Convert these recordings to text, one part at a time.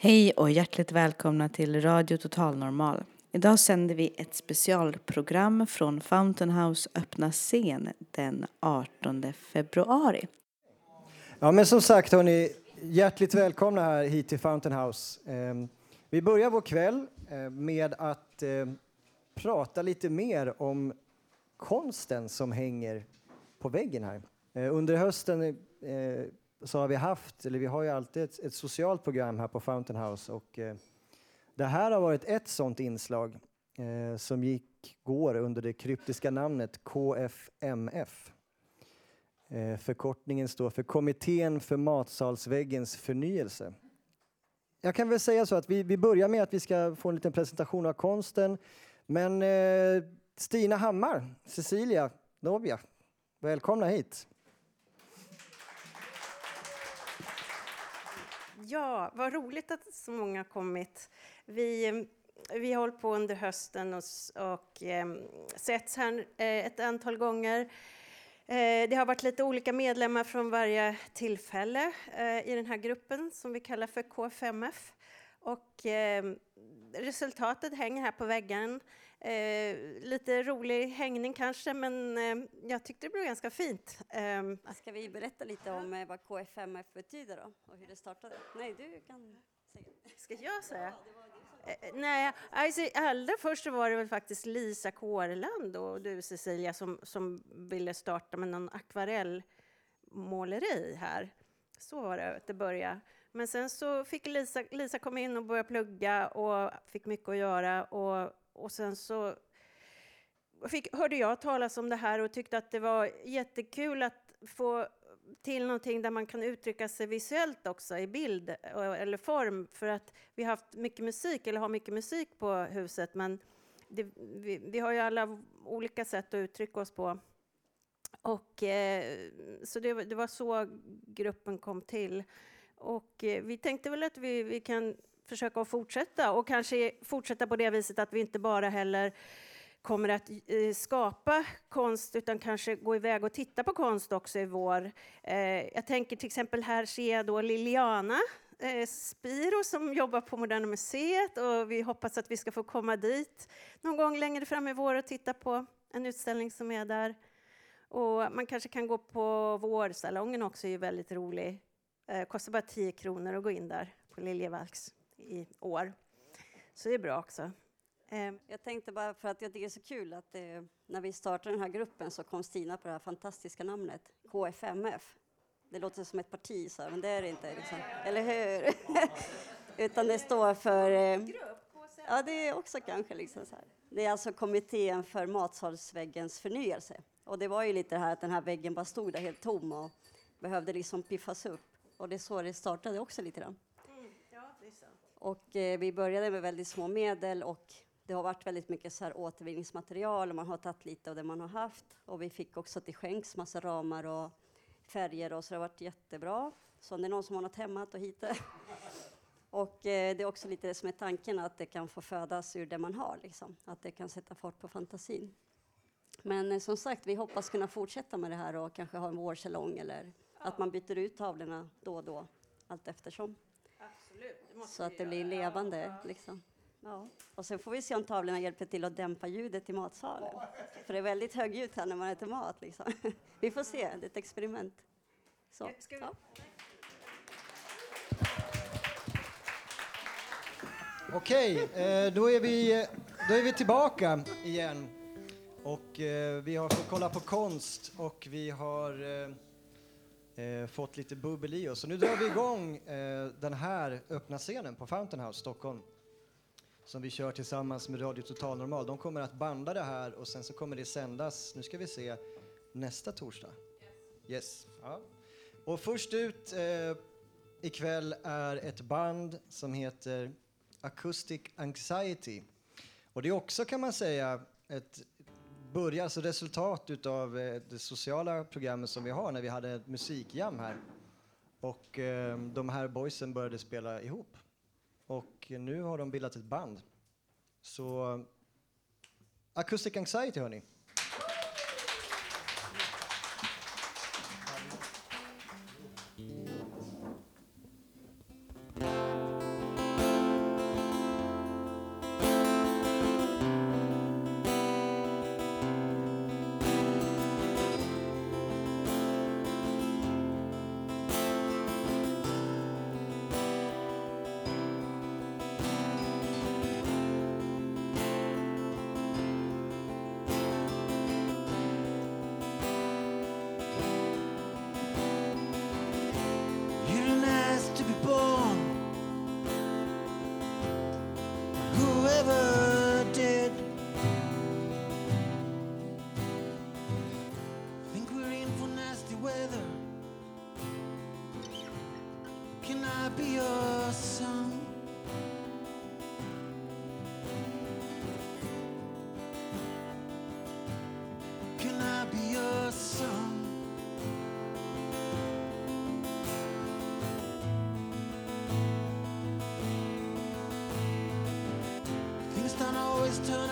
Hej och hjärtligt välkomna till Radio Total Normal. Idag sänder vi ett specialprogram från Fountain House öppna scen den 18 februari. Ja, men som sagt, hörni, hjärtligt välkomna här hit till Fountain House. Ehm, vi börjar vår kväll eh, med att eh, prata lite mer om konsten som hänger på väggen här. Eh, under hösten så har vi haft, eller vi har ju alltid ett, ett socialt program här på Fountain House och eh, det här har varit ett sådant inslag eh, som gick, går under det kryptiska namnet KFMF. Eh, förkortningen står för Kommittén för matsalsväggens förnyelse. Jag kan väl säga så att vi, vi börjar med att vi ska få en liten presentation av konsten. Men eh, Stina Hammar, Cecilia, Novia, välkomna hit. Ja, vad roligt att så många har kommit. Vi, eh, vi har hållit på under hösten och, och eh, setts här eh, ett antal gånger. Eh, det har varit lite olika medlemmar från varje tillfälle eh, i den här gruppen som vi kallar för KFMF. Och eh, resultatet hänger här på väggen. Eh, lite rolig hängning kanske, men eh, jag tyckte det blev ganska fint. Eh, Ska vi berätta lite om eh, vad KFMF betyder då, och hur det startade? Nej, du kan säga. Ska jag säga? Eh, nej, alltså, allra först var det väl faktiskt Lisa Kårland och du Cecilia som, som ville starta med någon akvarellmåleri här. Så var det att det började. Men sen så fick Lisa, Lisa komma in och börja plugga och fick mycket att göra. Och, och sen så fick, hörde jag talas om det här och tyckte att det var jättekul att få till någonting där man kan uttrycka sig visuellt också i bild eh, eller form. För att vi har haft mycket musik, eller har mycket musik på huset, men det, vi, vi, har ju alla olika sätt att uttrycka oss på. Och, eh, så det, det, var så gruppen kom till. Och eh, vi tänkte väl att vi, vi kan försöka att fortsätta och kanske fortsätta på det viset att vi inte bara heller kommer att eh, skapa konst utan kanske gå iväg och titta på konst också i vår. Eh, jag tänker till exempel här ser jag då Liliana eh, Spiro som jobbar på Moderna Museet och vi hoppas att vi ska få komma dit någon gång längre fram i vår och titta på en utställning som är där. Och man kanske kan gå på vårsalongen också, är ju väldigt rolig. Kostar bara 10 kronor att gå in där på Liljevalchs i år. Så det är bra också. Eh. Jag tänkte bara för att jag tycker det är så kul att eh, när vi startade den här gruppen så kom Stina på det här fantastiska namnet KFMF. Det låter som ett parti, så, men det är det inte. Liksom. Eller hur? Utan det står för... Eh, ja, det är också kanske liksom så här. Det är alltså Kommittén för matsalsväggens förnyelse. Och det var ju lite det här att den här väggen bara stod där helt tom och behövde liksom piffas upp. Och det är så det startade också lite grann. Mm, ja, det är sant. Och eh, vi började med väldigt små medel och det har varit väldigt mycket så här återvinningsmaterial och man har tagit lite av det man har haft. Och vi fick också till skänks massa ramar och färger och så det har varit jättebra. Så om det är någon som har något hemma, att hitta. Och eh, det är också lite som är tanken att det kan få födas ur det man har, liksom. att det kan sätta fart på fantasin. Men eh, som sagt, vi hoppas kunna fortsätta med det här och kanske ha en vårsalong eller att man byter ut tavlorna då och då, allt eftersom. Absolut, så att det blir levande. Ja. Liksom. Ja. Och sen får vi se om tavlorna hjälper till att dämpa ljudet i matsalen. För det är väldigt högljutt här när man äter mat. Liksom. Vi får se, det är ett experiment. Så, ja. Okej, eh, då, är vi, då är vi tillbaka igen. Och eh, vi har fått kolla på konst och vi har eh, fått lite bubbel i oss. Så nu drar vi igång eh, den här öppna scenen på Fountain House Stockholm som vi kör tillsammans med Radio Total Normal. De kommer att banda det här och sen så kommer det sändas, nu ska vi se, nästa torsdag. Yes. Ja. Och först ut eh, ikväll är ett band som heter Acoustic Anxiety. Och det är också kan man säga ett börja, alltså resultat utav eh, det sociala programmet som vi har när vi hade ett musikjam här. Och eh, de här boysen började spela ihop. Och nu har de bildat ett band. Så eh, Acoustic Anxiety hörni. just turn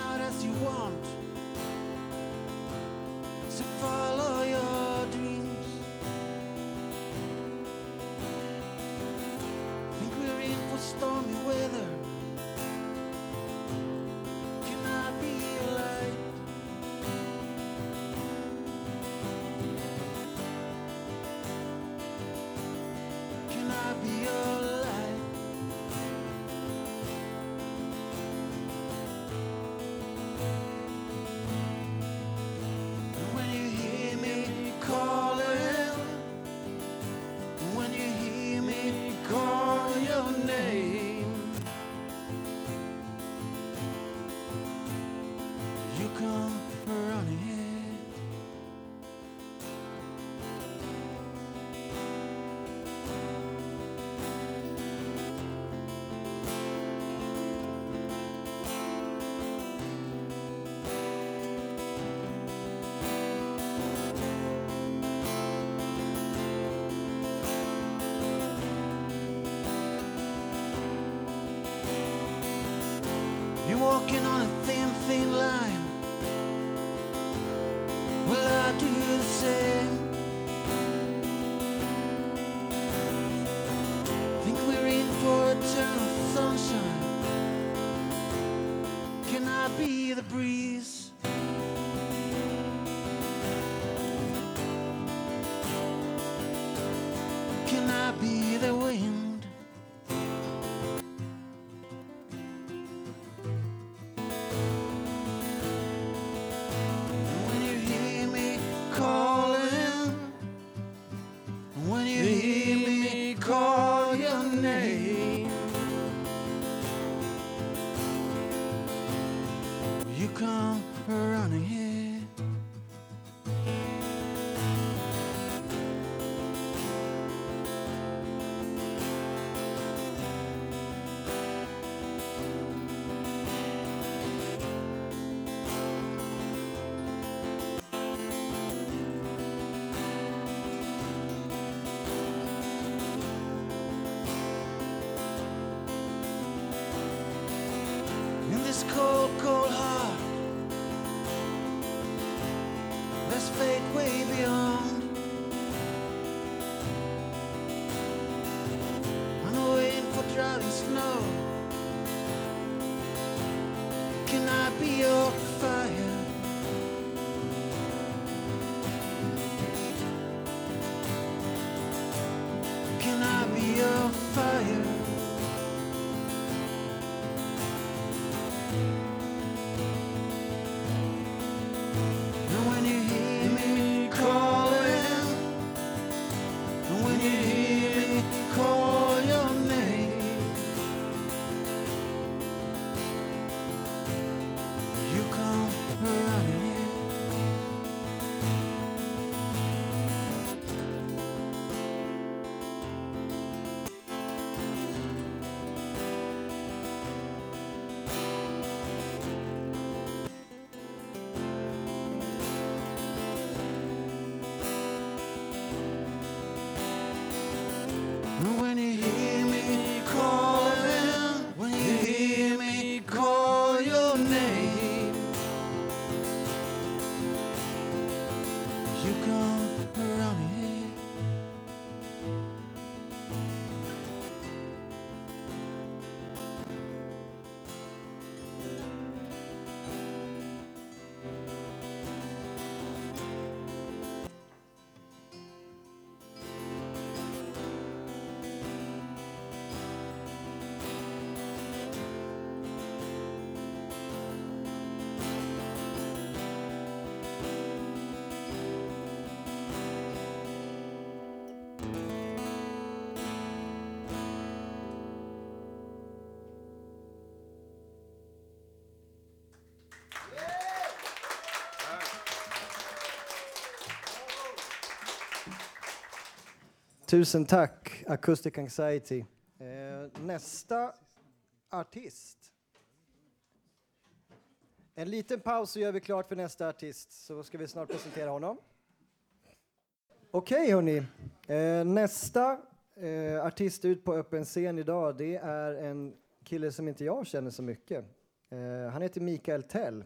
Tusen tack, Acoustic Anxiety. Eh, nästa artist. En liten paus så gör vi klart för nästa artist, så ska vi snart presentera honom. Okej hörni, eh, nästa eh, artist ut på öppen scen idag det är en kille som inte jag känner så mycket. Eh, han heter Mikael Tell.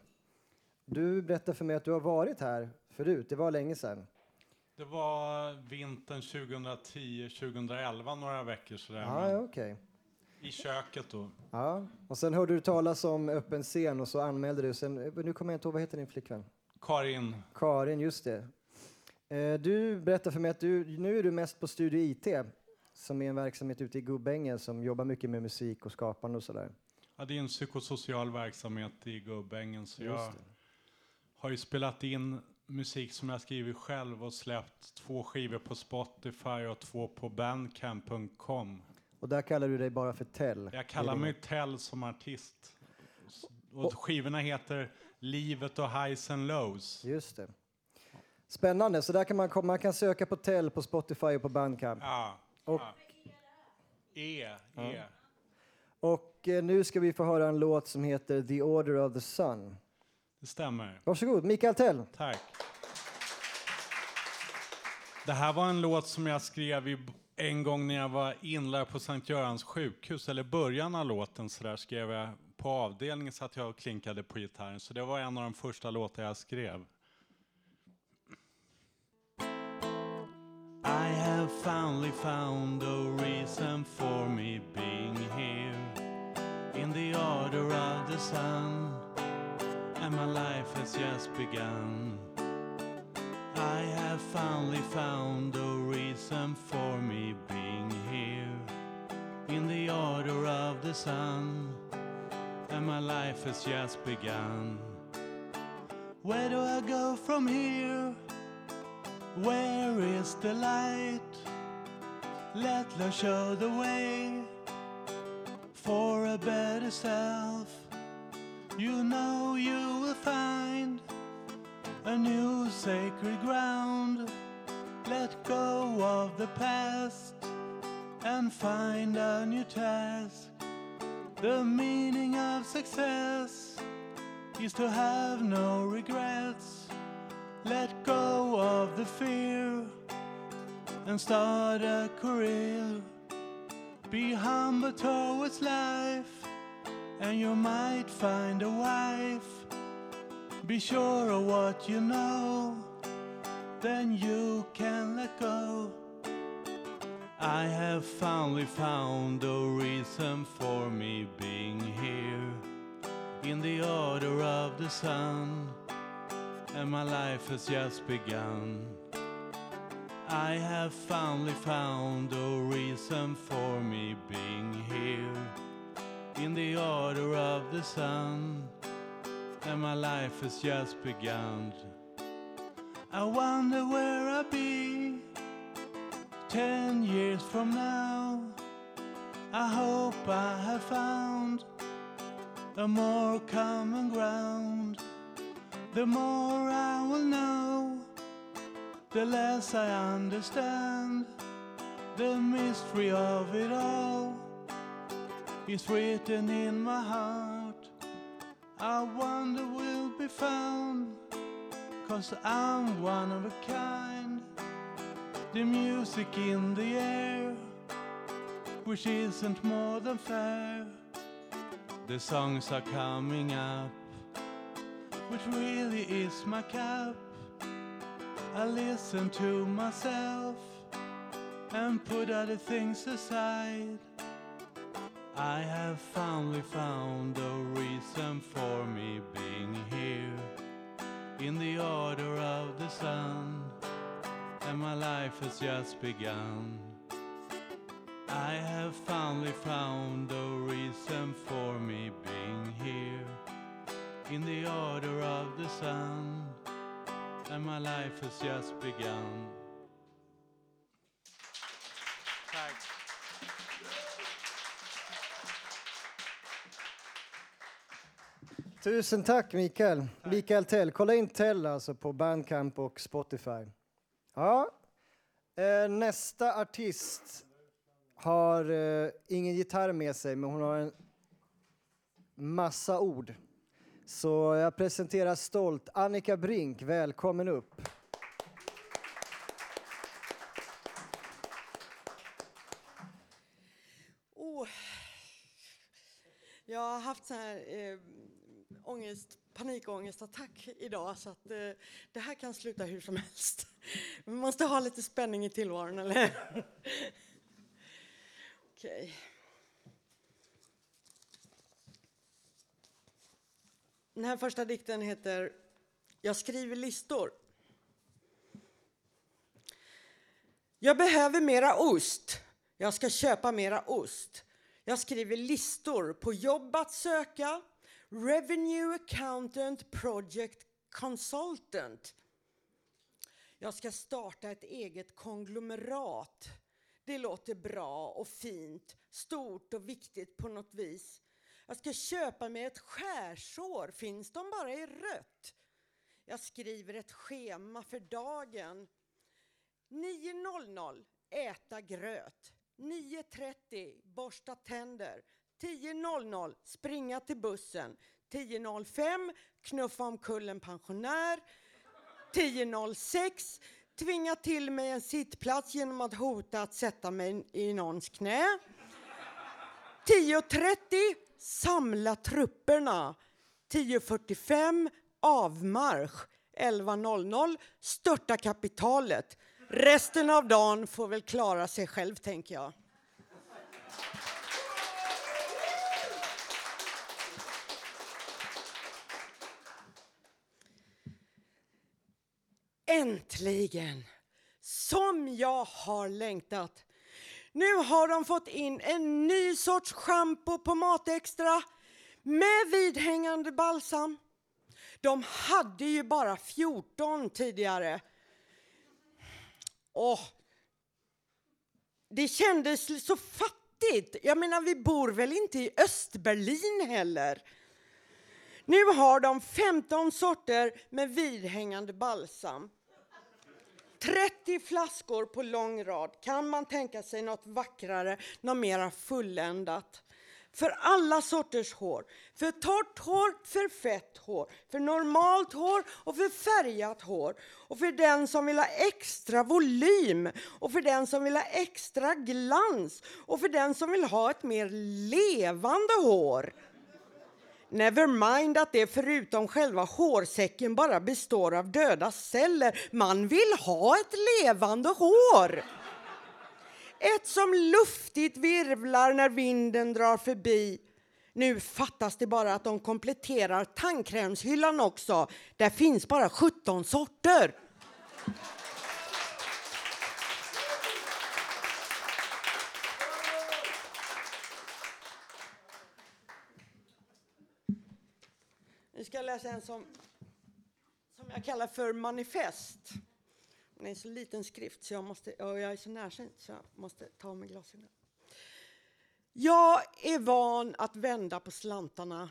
Du berättade för mig att du har varit här förut, det var länge sedan. Det var vintern 2010-2011, några veckor sådär. Ja, ja, okej. I köket då. Ja, och sen hörde du talas om öppen scen och så anmälde du. Sen, nu kommer jag inte ihåg, vad heter din flickvän? Karin, Karin, just det. Eh, du berättade för mig att du, nu är du mest på Studio IT, som är en verksamhet ute i Gubbängen som jobbar mycket med musik och skapande och sådär. ja, det är en psykosocial verksamhet i Gubbängen. Så Just jag har ju spelat in musik som jag skrivit själv och släppt två skivor på Spotify och två på bandcamp.com. Och där kallar du dig bara för Tell. Jag kallar mig Tell som artist. Och skivorna heter Livet och Highs and Lows. Just det. Spännande, så där kan man, man kan söka på Tell på Spotify och på Bandcamp. Ja. Och- ja. E, E. Och eh, nu ska vi få höra en låt som heter The Order of the Sun. Det stämmer. Varsågod, Mikael Tell. Tack. Det här var en låt som jag skrev en gång när jag var inlagd på Sankt Görans sjukhus, eller början av låten så där skrev jag på avdelningen så att jag klinkade på gitarren. Så det var en av de första låtar jag skrev. I have finally found a reason for me being here in the order of the sun and my life has just begun. I have finally found a reason for me being here in the order of the sun, and my life has just begun. Where do I go from here? Where is the light? Let love show the way for a better self. You know you will find a new sacred ground. Let go of the past and find a new task. The meaning of success is to have no regrets. Let go of the fear and start a career. Be humble towards life, and you might find a wife. Be sure of what you know, then you can let go. I have finally found a reason for me being here in the order of the sun, and my life has just begun. I have finally found a reason for me being here in the order of the sun, and my life has just begun. I wonder where I'll be ten years from now. I hope I have found a more common ground. The more I will know, the less I understand. The mystery of it all is written in my heart. I wonder will be found, cause I'm one of a kind. The music in the air, which isn't more than fair. The songs are coming up, which really is my cup. I listen to myself and put other things aside. I have finally found a reason for me being here in the order of the sun, and my life has just begun. I have finally found a reason for me being here in the order of the sun, and my life has just begun. Tusen tack Mikael. Mikael Tell. Kolla in Tell alltså på Bandcamp och Spotify. Ja. Eh, nästa artist har eh, ingen gitarr med sig, men hon har en massa ord. Så jag presenterar stolt Annika Brink. Välkommen upp. Oh. Jag har haft så här eh, ångest, panikångestattack idag så att eh, det här kan sluta hur som helst. Man måste ha lite spänning i tillvaron, eller Okej. Den här första dikten heter Jag skriver listor. Jag behöver mera ost. Jag ska köpa mera ost. Jag skriver listor på jobb att söka. Revenue accountant project consultant. Jag ska starta ett eget konglomerat. Det låter bra och fint, stort och viktigt på något vis. Jag ska köpa mig ett skärsår, finns de bara i rött? Jag skriver ett schema för dagen. 9.00 äta gröt. 9.30 borsta tänder. 10.00 springa till bussen. 10.05 knuffa omkull en pensionär. 10.06 tvinga till mig en sittplats genom att hota att sätta mig i någons knä. 10.30 samla trupperna. 10.45 avmarsch. 11.00 störta kapitalet. Resten av dagen får väl klara sig själv, tänker jag. Äntligen! Som jag har längtat. Nu har de fått in en ny sorts schampo på Matextra med vidhängande balsam. De hade ju bara 14 tidigare. Åh, det kändes så fattigt. Jag menar, vi bor väl inte i Östberlin heller? Nu har de 15 sorter med vidhängande balsam. 30 flaskor på lång rad. Kan man tänka sig något vackrare, något mera fulländat? För alla sorters hår. För torrt hår, för fett hår, för normalt hår och för färgat hår. Och för den som vill ha extra volym och för den som vill ha extra glans och för den som vill ha ett mer levande hår. Never mind att det förutom själva hårsäcken bara består av döda celler. Man vill ha ett levande hår. Ett som luftigt virvlar när vinden drar förbi. Nu fattas det bara att de kompletterar tandkrämshyllan också. Där finns bara 17 sorter. Nu ska jag läsa en som, som jag kallar för manifest. Den är så liten skrift så jag, måste, och jag är så närsynt så jag måste ta av mig glasögonen. Jag är van att vända på slantarna.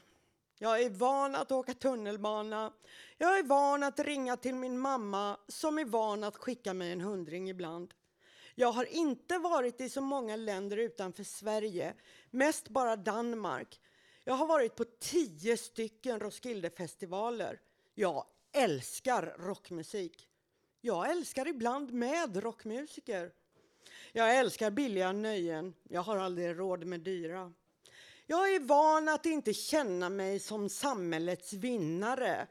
Jag är van att åka tunnelbana. Jag är van att ringa till min mamma som är van att skicka mig en hundring ibland. Jag har inte varit i så många länder utanför Sverige, mest bara Danmark. Jag har varit på tio stycken Roskildefestivaler. Jag älskar rockmusik. Jag älskar ibland med rockmusiker. Jag älskar billiga nöjen. Jag har aldrig råd med dyra. Jag är van att inte känna mig som samhällets vinnare.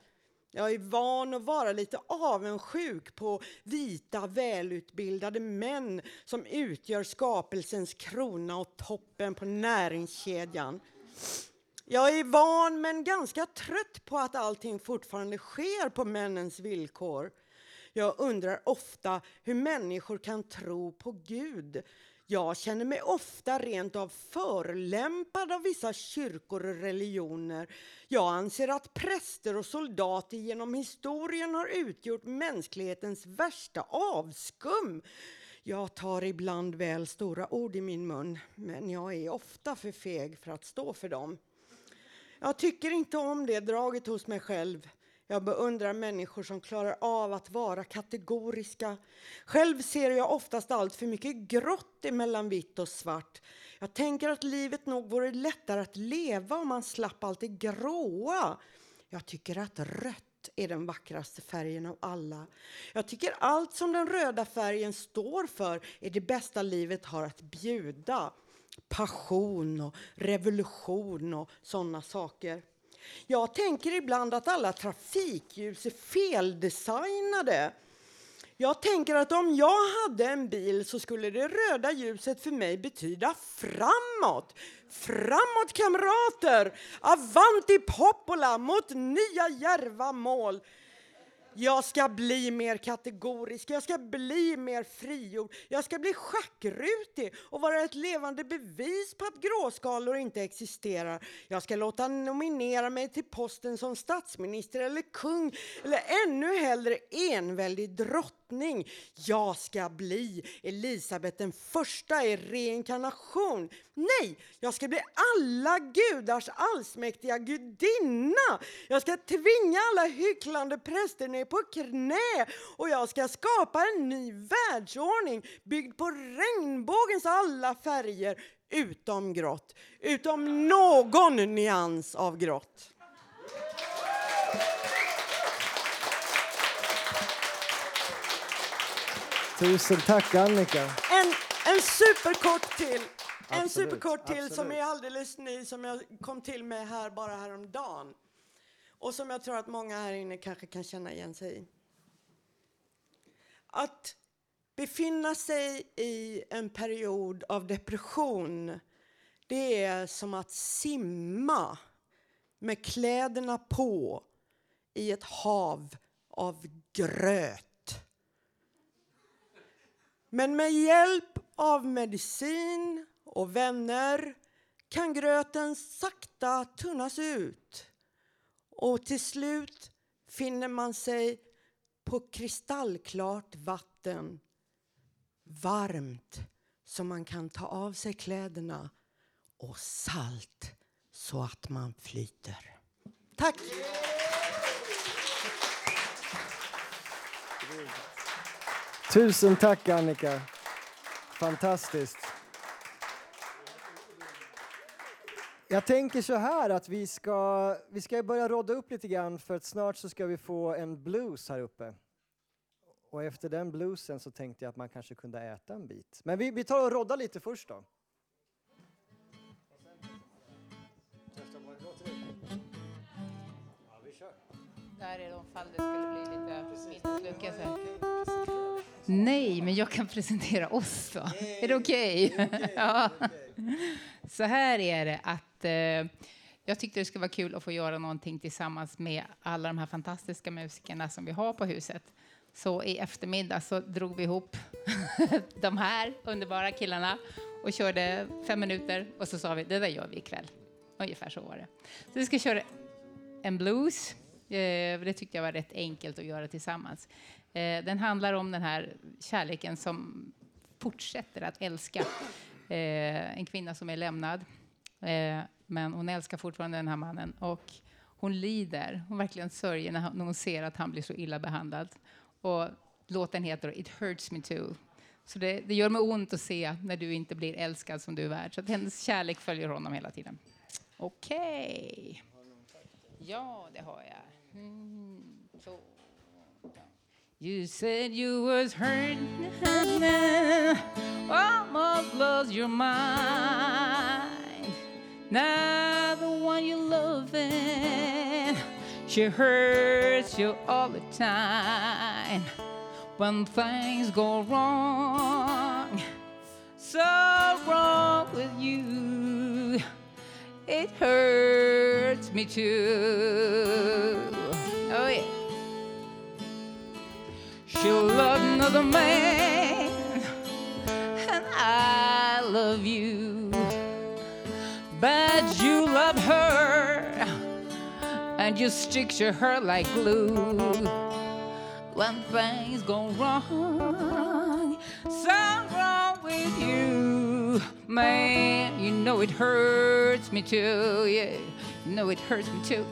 Jag är van att vara lite avundsjuk på vita, välutbildade män som utgör skapelsens krona och toppen på näringskedjan. Jag är van men ganska trött på att allting fortfarande sker på männens villkor. Jag undrar ofta hur människor kan tro på Gud. Jag känner mig ofta rent av förlämpad av vissa kyrkor och religioner. Jag anser att präster och soldater genom historien har utgjort mänsklighetens värsta avskum. Jag tar ibland väl stora ord i min mun, men jag är ofta för feg för att stå för dem. Jag tycker inte om det draget hos mig själv. Jag beundrar människor som klarar av att vara kategoriska. Själv ser jag oftast allt för mycket grått emellan vitt och svart. Jag tänker att livet nog vore lättare att leva om man slapp allt det gråa. Jag tycker att rött är den vackraste färgen av alla. Jag tycker allt som den röda färgen står för är det bästa livet har att bjuda passion och revolution och sådana saker. Jag tänker ibland att alla trafikljus är feldesignade. Jag tänker att om jag hade en bil så skulle det röda ljuset för mig betyda framåt. Framåt kamrater! Avanti popola mot nya djärva mål. Jag ska bli mer kategorisk, jag ska bli mer frigjord, jag ska bli schackrutig och vara ett levande bevis på att gråskalor inte existerar. Jag ska låta nominera mig till posten som statsminister eller kung eller ännu hellre enväldig drottning. Jag ska bli Elisabet den första i reinkarnation. Nej, jag ska bli alla gudars allsmäktiga gudinna. Jag ska tvinga alla hycklande präster ner på knä och jag ska skapa en ny världsordning byggd på regnbågens alla färger utom grått, utom någon nyans av grått. Tusen tack Annika. En, en superkort till. En Absolut, superkort till som absolut. är alldeles ny, som jag kom till med här bara häromdagen. Och som jag tror att många här inne kanske kan känna igen sig i. Att befinna sig i en period av depression, det är som att simma med kläderna på i ett hav av gröt. Men med hjälp av medicin och vänner kan gröten sakta tunnas ut. Och till slut finner man sig på kristallklart vatten. Varmt så man kan ta av sig kläderna och salt så att man flyter. Tack! Tusen tack Annika. Fantastiskt. Jag tänker så här att vi ska, vi ska börja rodda upp lite grann för att snart så ska vi få en blues här uppe. Och efter den bluesen så tänkte jag att man kanske kunde äta en bit. Men vi, vi tar och roddar lite först då. Där är de fall det skulle bli lite misslyckelse. Nej, men jag kan presentera oss då. Är det okej? ja. Så här är det att eh, jag tyckte det skulle vara kul att få göra någonting tillsammans med alla de här fantastiska musikerna som vi har på huset. Så i eftermiddag så drog vi ihop de här underbara killarna och körde fem minuter och så sa vi det där gör vi ikväll. Ungefär så var det. Så vi ska köra en blues. Eh, det tyckte jag var rätt enkelt att göra tillsammans. Eh, den handlar om den här kärleken som fortsätter att älska. Eh, en kvinna som är lämnad, eh, men hon älskar fortfarande den här mannen. Och hon lider, hon verkligen sörjer när, hon ser att han blir så illa behandlad. Och låten heter It hurts me too. Så det, det gör mig ont att se när du inte blir älskad som du är värd. Så att hennes kärlek följer honom hela tiden. Okej. Ja, det har jag. Mm, så. You said you was hurting, almost lost your mind. Now the one you're loving, she hurts you all the time. When things go wrong, so wrong with you, it hurts me too. She loved another man, and I love you. But you love her, and you stick to her like glue. When things go wrong, something wrong with you, man. You know it hurts me too, yeah. You know it hurts me too.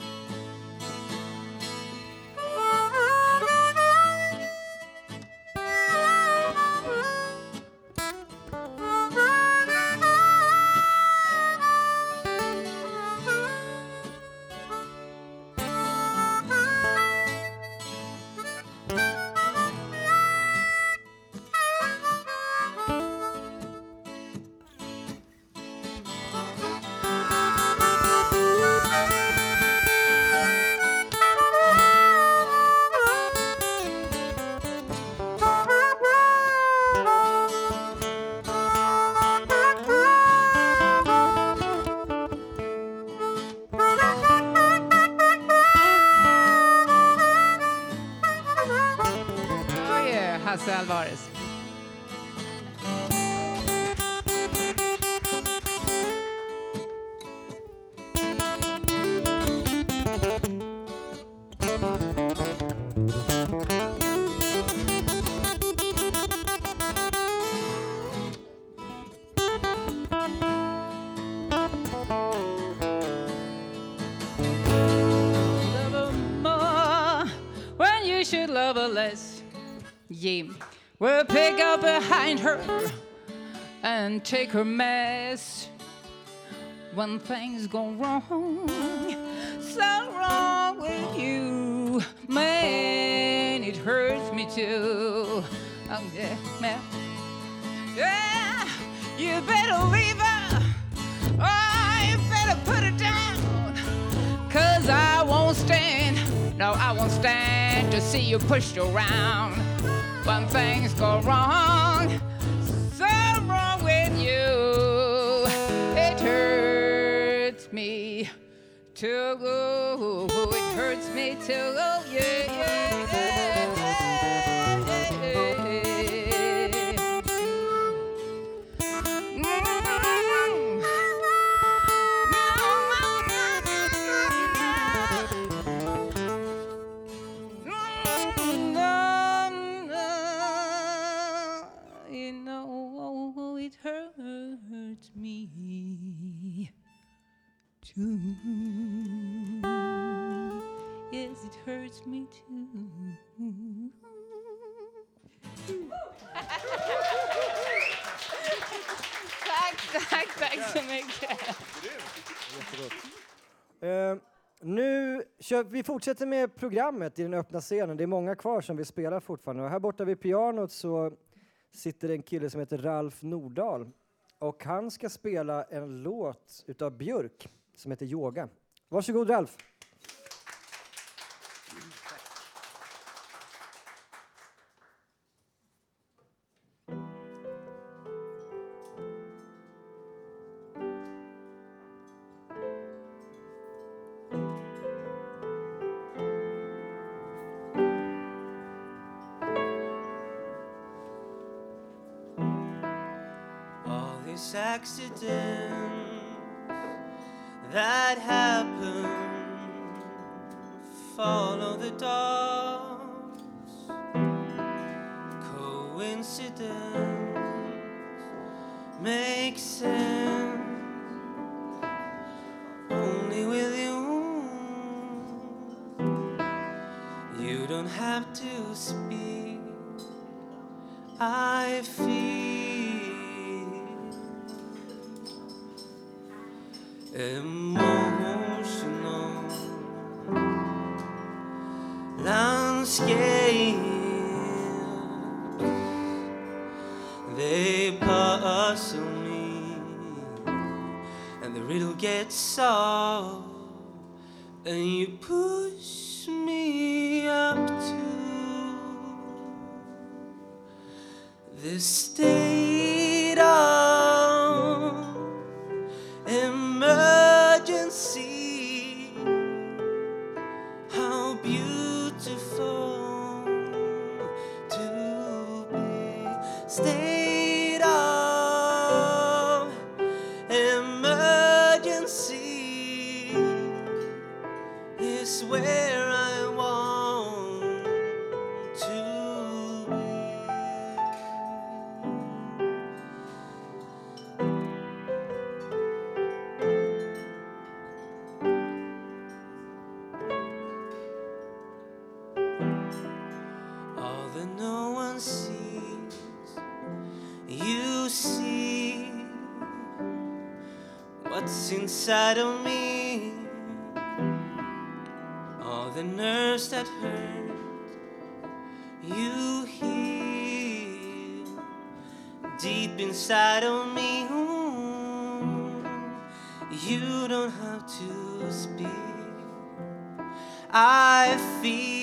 And take her mess when things go wrong. So wrong with you, man, it hurts me too. Oh, yeah, yeah. Yeah, you better leave her. Oh, you better put her down. Cause I won't stand, no, I won't stand to see you pushed around when things go wrong. To go. It hurts me to go, yeah, yeah, yeah, yeah, yeah. Mm. You know it hurts me too. Yes, it hurts me too. tack, tack, tack så mycket. Eh, nu kör, vi fortsätter med programmet i den öppna scenen. Det är många kvar som vill spela fortfarande. Och här borta vid pianot så sitter en kille som heter Ralf Nordahl. Och han ska spela en låt utav Björk som heter Yoga. Varsågod Ralf. I feel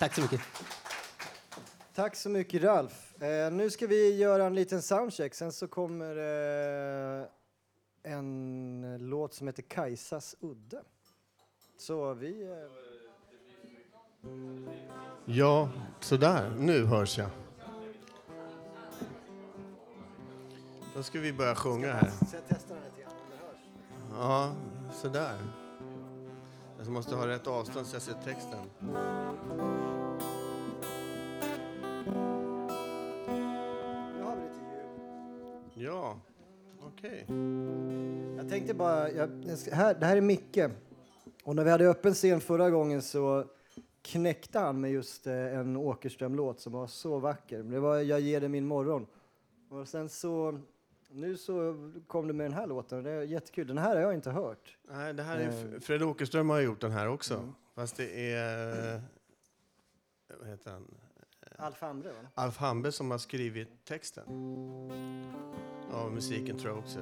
Tack så mycket. Tack så mycket Ralf. Eh, nu ska vi göra en liten soundcheck, sen så kommer eh, en låt som heter Kajsas udde. Så vi... Eh, Ja, sådär. Nu hörs jag. Då ska vi börja sjunga här. så jag testar den lite grann, om det hörs. Ja, sådär. Jag måste ha rätt avstånd så jag ser texten. Tänkte bara, jag, här, det här är Micke. Och när vi hade öppen scen förra gången så knäckte han med just eh, en Åkerström-låt som var så vacker. Det var Jag ger dig min morgon. Och sen så, nu så kom du med den här låten det är jättekul. Den här har jag inte hört. Nej, det här är Eh. Fred Åkerström har gjort den här också. Fast det är... eh, Vad heter han? Alf Hamre va? Alf Hambe som har skrivit texten. Ja, musiken tror jag också.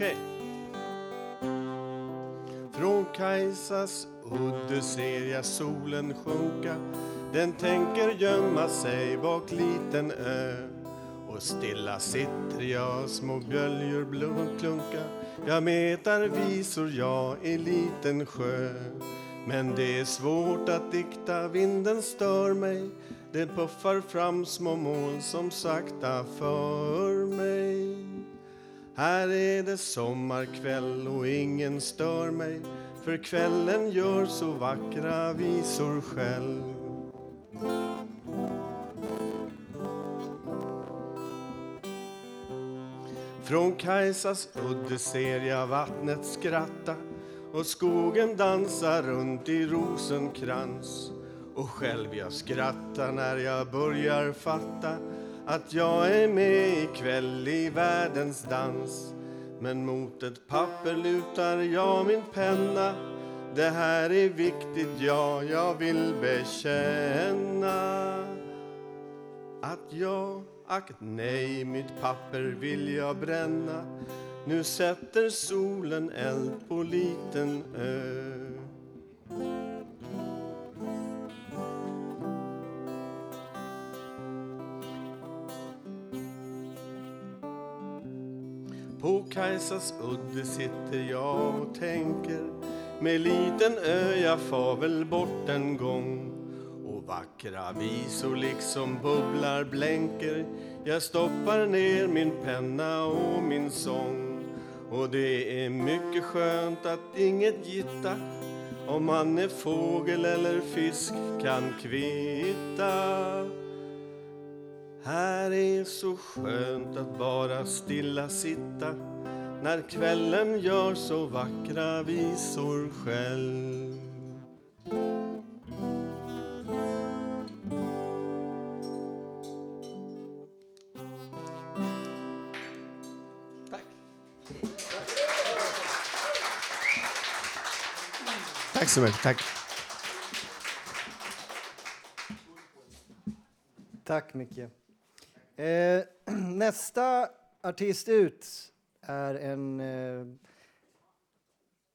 Okej. Från Kajsas udde ser jag solen sjunka. Den tänker gömma sig bak liten ö. Och stilla sitter jag, små böljor blunklunka Jag metar visor jag i liten sjö. Men det är svårt att dikta, vinden stör mig. Det puffar fram små moln som sakta för mig här är det sommarkväll och ingen stör mig för kvällen gör så vackra visor själv. Från Kajsas udde ser jag vattnet skratta och skogen dansar runt i rosenkrans. Och själv jag skrattar när jag börjar fatta att jag är med ikväll i världens dans. Men mot ett papper lutar jag min penna. Det här är viktigt, ja, jag vill bekänna. Att jag, ack nej, mitt papper vill jag bränna. Nu sätter solen eld på liten ö. Kajsas udde sitter jag och tänker. Med liten ö jag far väl bort en gång. Och vackra visor liksom bubblar blänker. Jag stoppar ner min penna och min sång. Och det är mycket skönt att inget gitta. Om man är fågel eller fisk kan kvitta. Här är så skönt att bara stilla sitta när kvällen gör så vackra visor själv. Tack. Tack så mycket. Tack. Tack Micke. Eh, nästa artist ut är en, eh,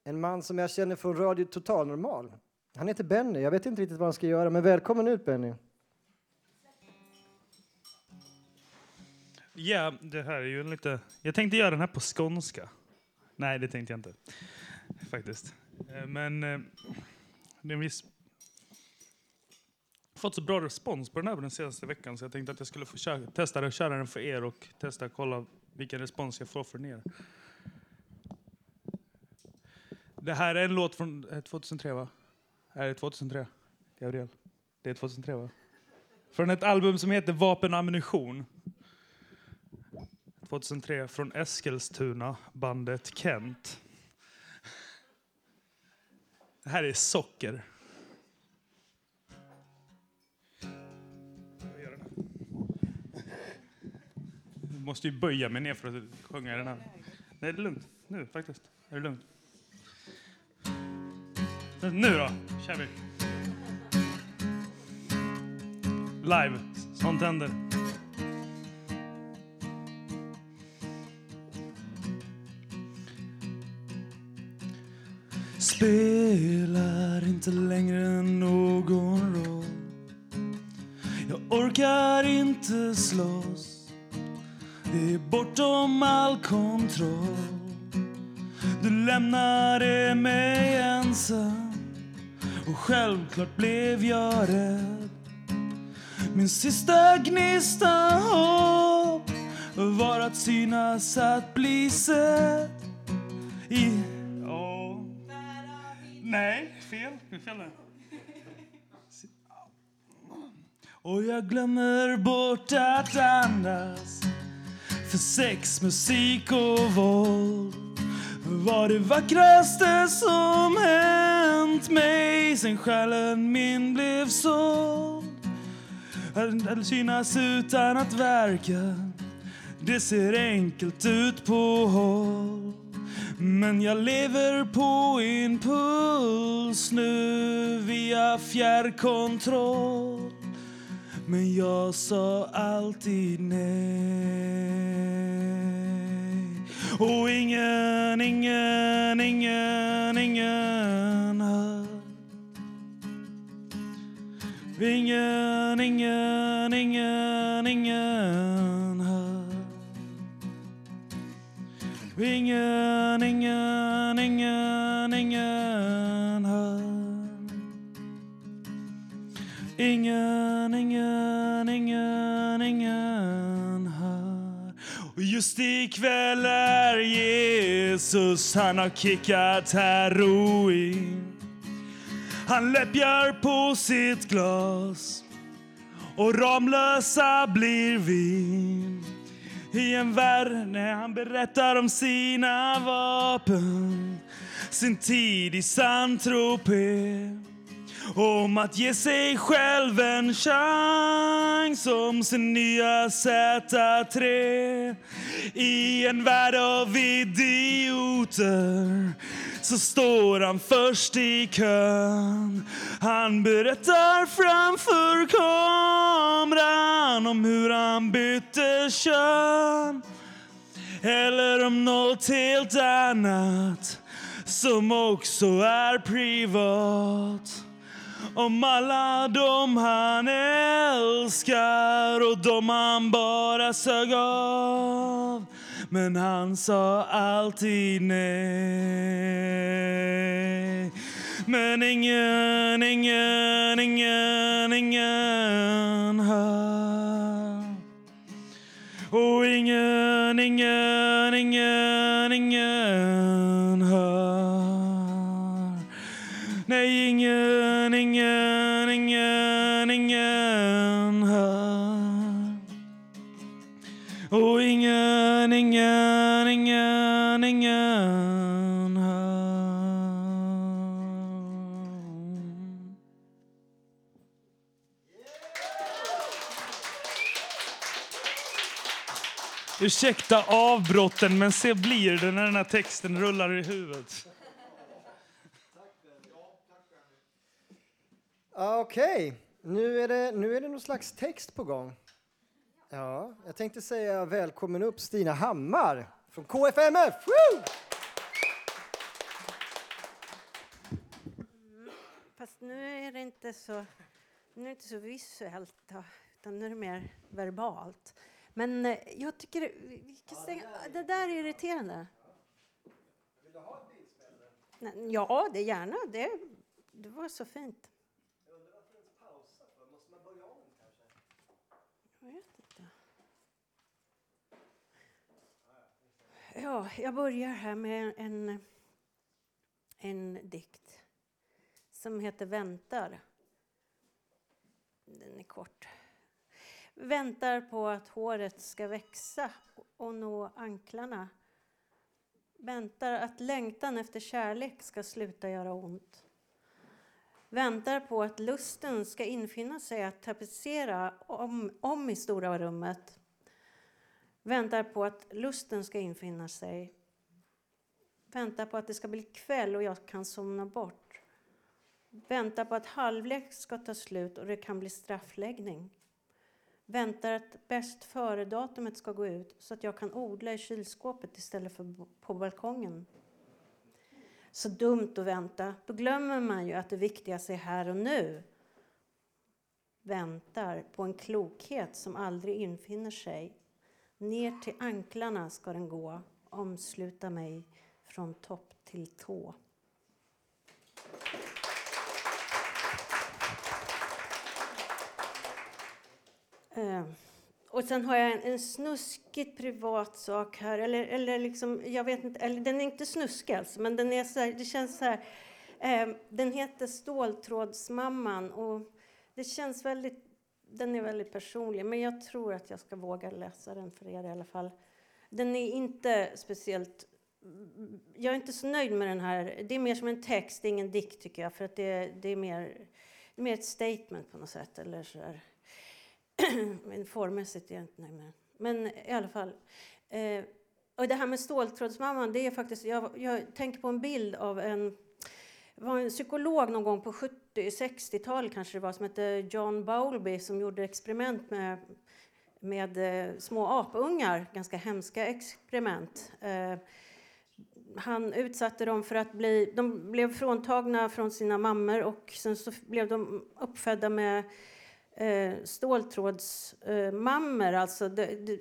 en man som jag känner från Radio Total Normal. Han heter Benny. Jag vet inte riktigt vad han ska göra, men välkommen ut Benny. Ja, det här är ju en lite... Jag tänkte göra den här på skånska. Nej, det tänkte jag inte. Faktiskt. Eh, men eh, det är en viss... fått så bra respons på den här den senaste veckan så jag tänkte att jag skulle få testa att köra den för er och testa att kolla vilken respons jag får från er. Det här är en låt från eh, 2003 va? Är det 2003? Gabriel? Det är 2003 va? Från ett album som heter Vapen och ammunition. 2003 från Eskilstuna, bandet Kent. Det här är socker. Måste ju böja mig ner för att sjunga den här. Nej, det är lugnt. Nu faktiskt. Är det lugnt? Nu då, kör vi. Live. Sånt händer. Spelar inte längre någon roll. Jag orkar inte slåss. Det är bortom all kontroll. Du lämnade mig ensam och självklart blev jag rädd. Min sista gnista hopp var att synas, att bli sedd i... Oh. Nej, fel. fel där. Och jag glömmer bort att andas för sex, musik och våld. Var det vackraste som hänt mig sen själen min blev såld. Att synas utan att verka Det ser enkelt ut på håll. Men jag lever på impuls nu via fjärrkontroll men jag sa alltid nej. Och ingen, ingen, ingen, ingen hör. Ingen, ingen, ingen, ingen hör. Ingen, ingen, ingen, ingen hör. Ingen, just ikväll är Jesus, han har kickat heroin. Han läppjar på sitt glas och Ramlösa blir vi i en värld när han berättar om sina vapen sin tid i Saint-Tropez om att ge sig själv en chans om sin nya Z3 I en värld av idioter så står han först i kön. Han berättar framför kameran om hur han bytte kön. Eller om något helt annat som också är privat om alla de han älskar och de han bara sög av. Men han sa alltid nej. Men ingen, ingen, ingen, ingen hör. Och ingen, ingen, ingen, ingen hör. Nej, ingen, ingen, ingen, ingen hör Och ingen, ingen, ingen, ingen hör Ursäkta avbrotten, men se blir det när den här texten rullar i huvudet. Okej, nu, är det, nu är det någon slags text på gång. Ja, jag tänkte säga välkommen upp Stina Hammar från KFMF! Woo! Fast nu är det inte så, nu är det inte så visuellt, då, utan nu är det mer verbalt. Men eh, jag tycker vi kan stänga, det där är irriterande. Nej, Ja, det är gärna. Det, det var så fint. Jag vet inte. Ja, jag börjar här med en, en dikt som heter Väntar. Den är kort. Väntar på att håret ska växa och nå anklarna. Väntar att längtan efter kärlek ska sluta göra ont. Väntar på att lusten ska infinna sig att tapetsera om, om i stora rummet. Väntar på att lusten ska infinna sig. Väntar på att det ska bli kväll och jag kan somna bort. Väntar på att halvlek ska ta slut och det kan bli straffläggning. Väntar att bäst före-datumet ska gå ut så att jag kan odla i kylskåpet istället för på balkongen. Så dumt att vänta. Då glömmer man ju att det viktigaste är här och nu. väntar på en klokhet som aldrig infinner sig. Ner till anklarna ska den gå, omsluta mig från topp till tå. Eh, och sen har jag en, en snuskigt privat sak här. Eller, eller liksom, jag vet inte, eller den är inte snuskig alltså, men den är så här, det känns så här. Eh, den heter Ståltrådsmamman och det känns väldigt, den är väldigt personlig. Men jag tror att jag ska våga läsa den för er i alla fall. Den är inte speciellt jag är inte så nöjd med den här. Det är mer som en text, ingen dikt tycker jag. För att det, det är mer, mer ett statement på något sätt. Eller så där. Men formmässigt är jag inte nöjd med den. Men i alla fall. Eh, och det här med ståltrådsmamman, det är faktiskt, jag, jag tänker på en bild av en, det var en psykolog någon gång på 70-60-talet kanske det var, som hette John Bowlby som gjorde experiment med, med eh, små apungar, ganska hemska experiment. Eh, han utsatte dem för att bli, de blev fråntagna från sina mammor och sen så blev de uppfödda med eh, ståltrådsmammor. Alltså det, det,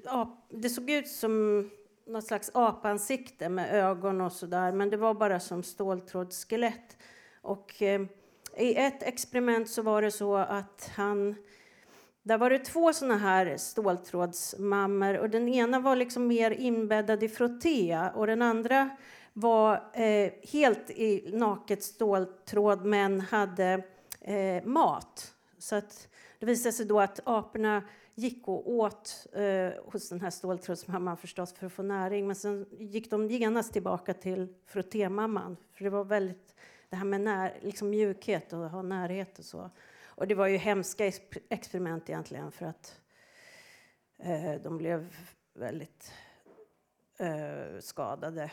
det, såg ut som något slags apansikte med ögon och sådär men det var bara som ståltrådsskelett. Och eh, i ett experiment så var det så att han där var det två såna här ståltrådsmammor och den ena var liksom mer inbäddad i frotté och den andra var eh, helt i naket ståltråd men hade eh, mat. Så att det visade sig då att aporna gick och åt eh, hos den här ståltrådsmamman förstås för att få näring. Men sen gick de genast tillbaka till frottémamman. För det var väldigt det här med när, liksom mjukhet och ha närhet och så. Och det var ju hemska experiment egentligen för att eh, de blev väldigt eh, skadade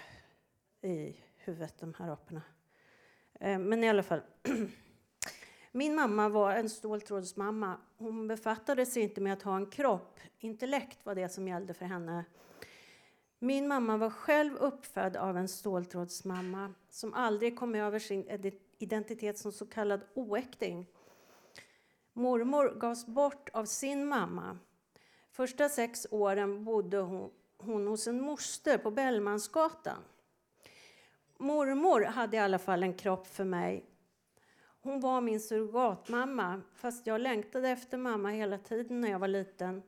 i huvudet, de här aporna. Eh, men i alla fall. Min mamma var en ståltrådsmamma. Hon befattade sig inte med att ha en kropp. Intellekt var det som gällde för henne. Min mamma var själv uppfödd av en ståltrådsmamma som aldrig kom över sin identitet som så kallad oäkting. Mormor gavs bort av sin mamma. Första sex åren bodde hon, hon hos en moster på Bellmansgatan. Mormor hade i alla fall en kropp för mig. Hon var min surrogatmamma, fast jag längtade efter mamma hela tiden när jag var liten.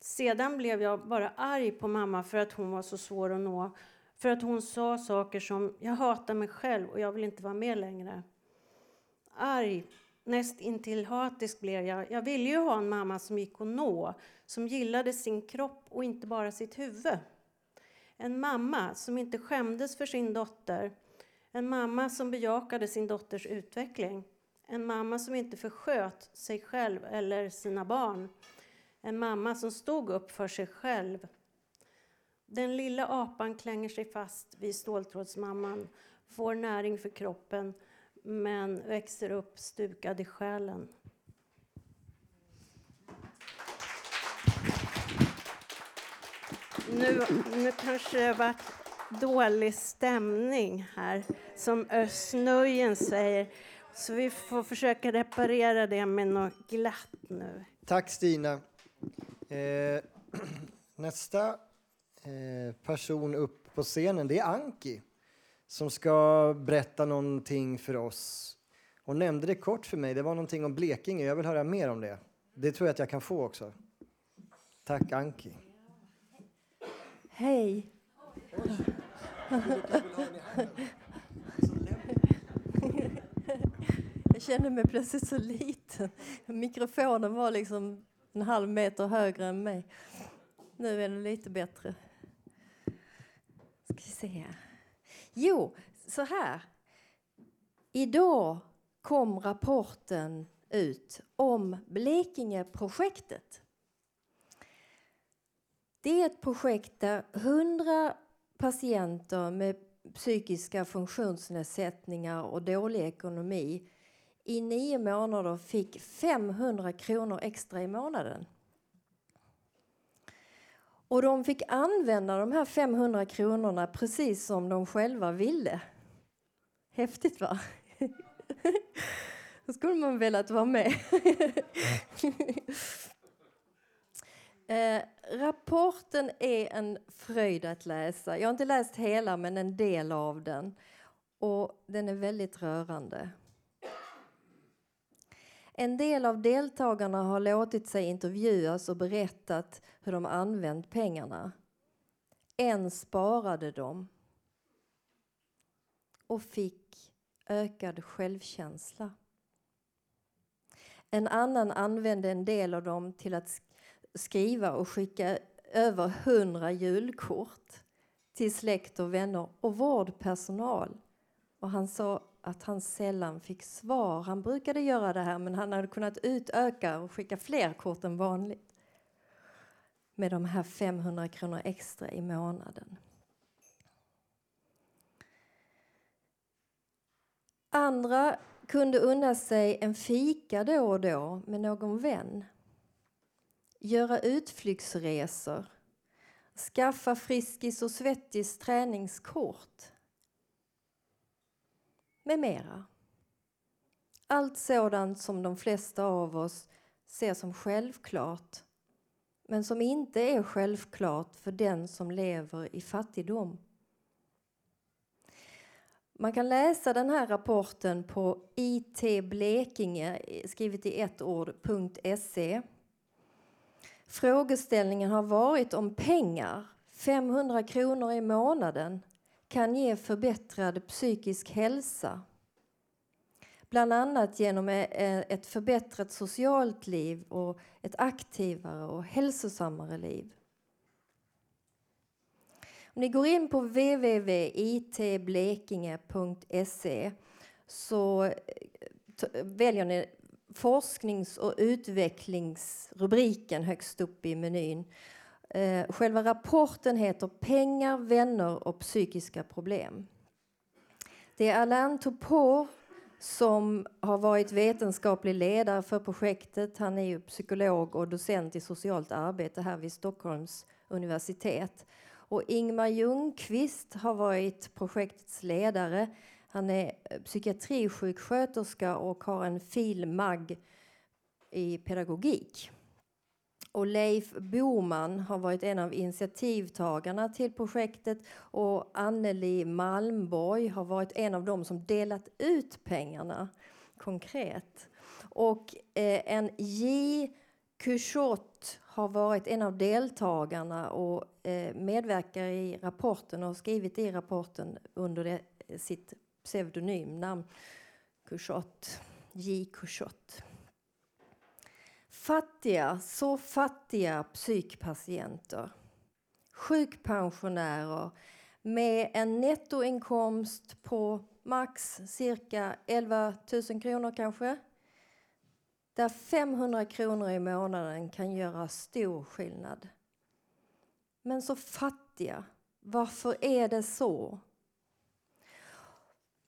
Sedan blev jag bara arg på mamma för att hon var så svår att nå. För att hon sa saker som “jag hatar mig själv och jag vill inte vara med längre”. Arg, näst intill hatisk blev jag. Jag ville ju ha en mamma som gick att nå, som gillade sin kropp och inte bara sitt huvud. En mamma som inte skämdes för sin dotter. En mamma som bejakade sin dotters utveckling. En mamma som inte försköt sig själv eller sina barn. En mamma som stod upp för sig själv. Den lilla apan klänger sig fast vid ståltrådsmamman, får näring för kroppen men växer upp stukad i själen. Nu, nu kanske det har varit dålig stämning här, som Ösnöjen säger. Så vi får försöka reparera det med något glatt nu. Tack Stina. Eh, nästa eh, person upp på scenen det är Anki som ska berätta någonting för oss. Hon nämnde det kort för mig. Det var någonting om Blekinge. Jag vill höra mer om det. Det tror jag att jag kan få också. Tack Anki. Hej. Jag kände mig plötsligt så liten. Mikrofonen var liksom en halv meter högre än mig. Nu är det lite bättre. Ska vi se här. Jo, så här. Idag kom rapporten ut om Blekingeprojektet. Det är ett projekt där 100 patienter med psykiska funktionsnedsättningar och dålig ekonomi i nio månader fick 500 kronor extra i månaden. Och de fick använda de här 500 kronorna precis som de själva ville. Häftigt va? Då skulle man velat vara med. eh, rapporten är en fröjd att läsa. Jag har inte läst hela, men en del av den. Och den är väldigt rörande. En del av deltagarna har låtit sig intervjuas och berättat hur de använt pengarna. En sparade dem och fick ökad självkänsla. En annan använde en del av dem till att skriva och skicka över hundra julkort till släkt och vänner och vårdpersonal. Och han sa att han sällan fick svar. Han brukade göra det här men han hade kunnat utöka och skicka fler kort än vanligt med de här 500 kronor extra i månaden. Andra kunde unna sig en fika då och då med någon vän. Göra utflyktsresor. Skaffa Friskis och Svettis träningskort. Med mera. Allt sådant som de flesta av oss ser som självklart men som inte är självklart för den som lever i fattigdom. Man kan läsa den här rapporten på itblekinge, skrivet i ett ord, .se. Frågeställningen har varit om pengar, 500 kronor i månaden, kan ge förbättrad psykisk hälsa. Bland annat genom e- e- ett förbättrat socialt liv och ett aktivare och hälsosammare liv. Om ni går in på www.itblekinge.se så eh, väljer ni forsknings och utvecklingsrubriken högst upp i menyn. Eh, själva rapporten heter Pengar, vänner och psykiska problem. Det är Alain Topor som har varit vetenskaplig ledare för projektet. Han är ju psykolog och docent i socialt arbete här vid Stockholms universitet. Och Ingmar Ljungqvist har varit projektets ledare. Han är psykiatrisjuksköterska och har en fil.mag i pedagogik. Och Leif Boman har varit en av initiativtagarna till projektet och Anneli Malmborg har varit en av dem som delat ut pengarna konkret. Och eh, en J. Kuchot har varit en av deltagarna och eh, medverkar i rapporten och har skrivit i rapporten under det, sitt pseudonymnamn Kuchot, J. Kuchot. Fattiga, så fattiga psykpatienter. Sjukpensionärer med en nettoinkomst på max cirka 11 000 kronor kanske. Där 500 kronor i månaden kan göra stor skillnad. Men så fattiga, varför är det så?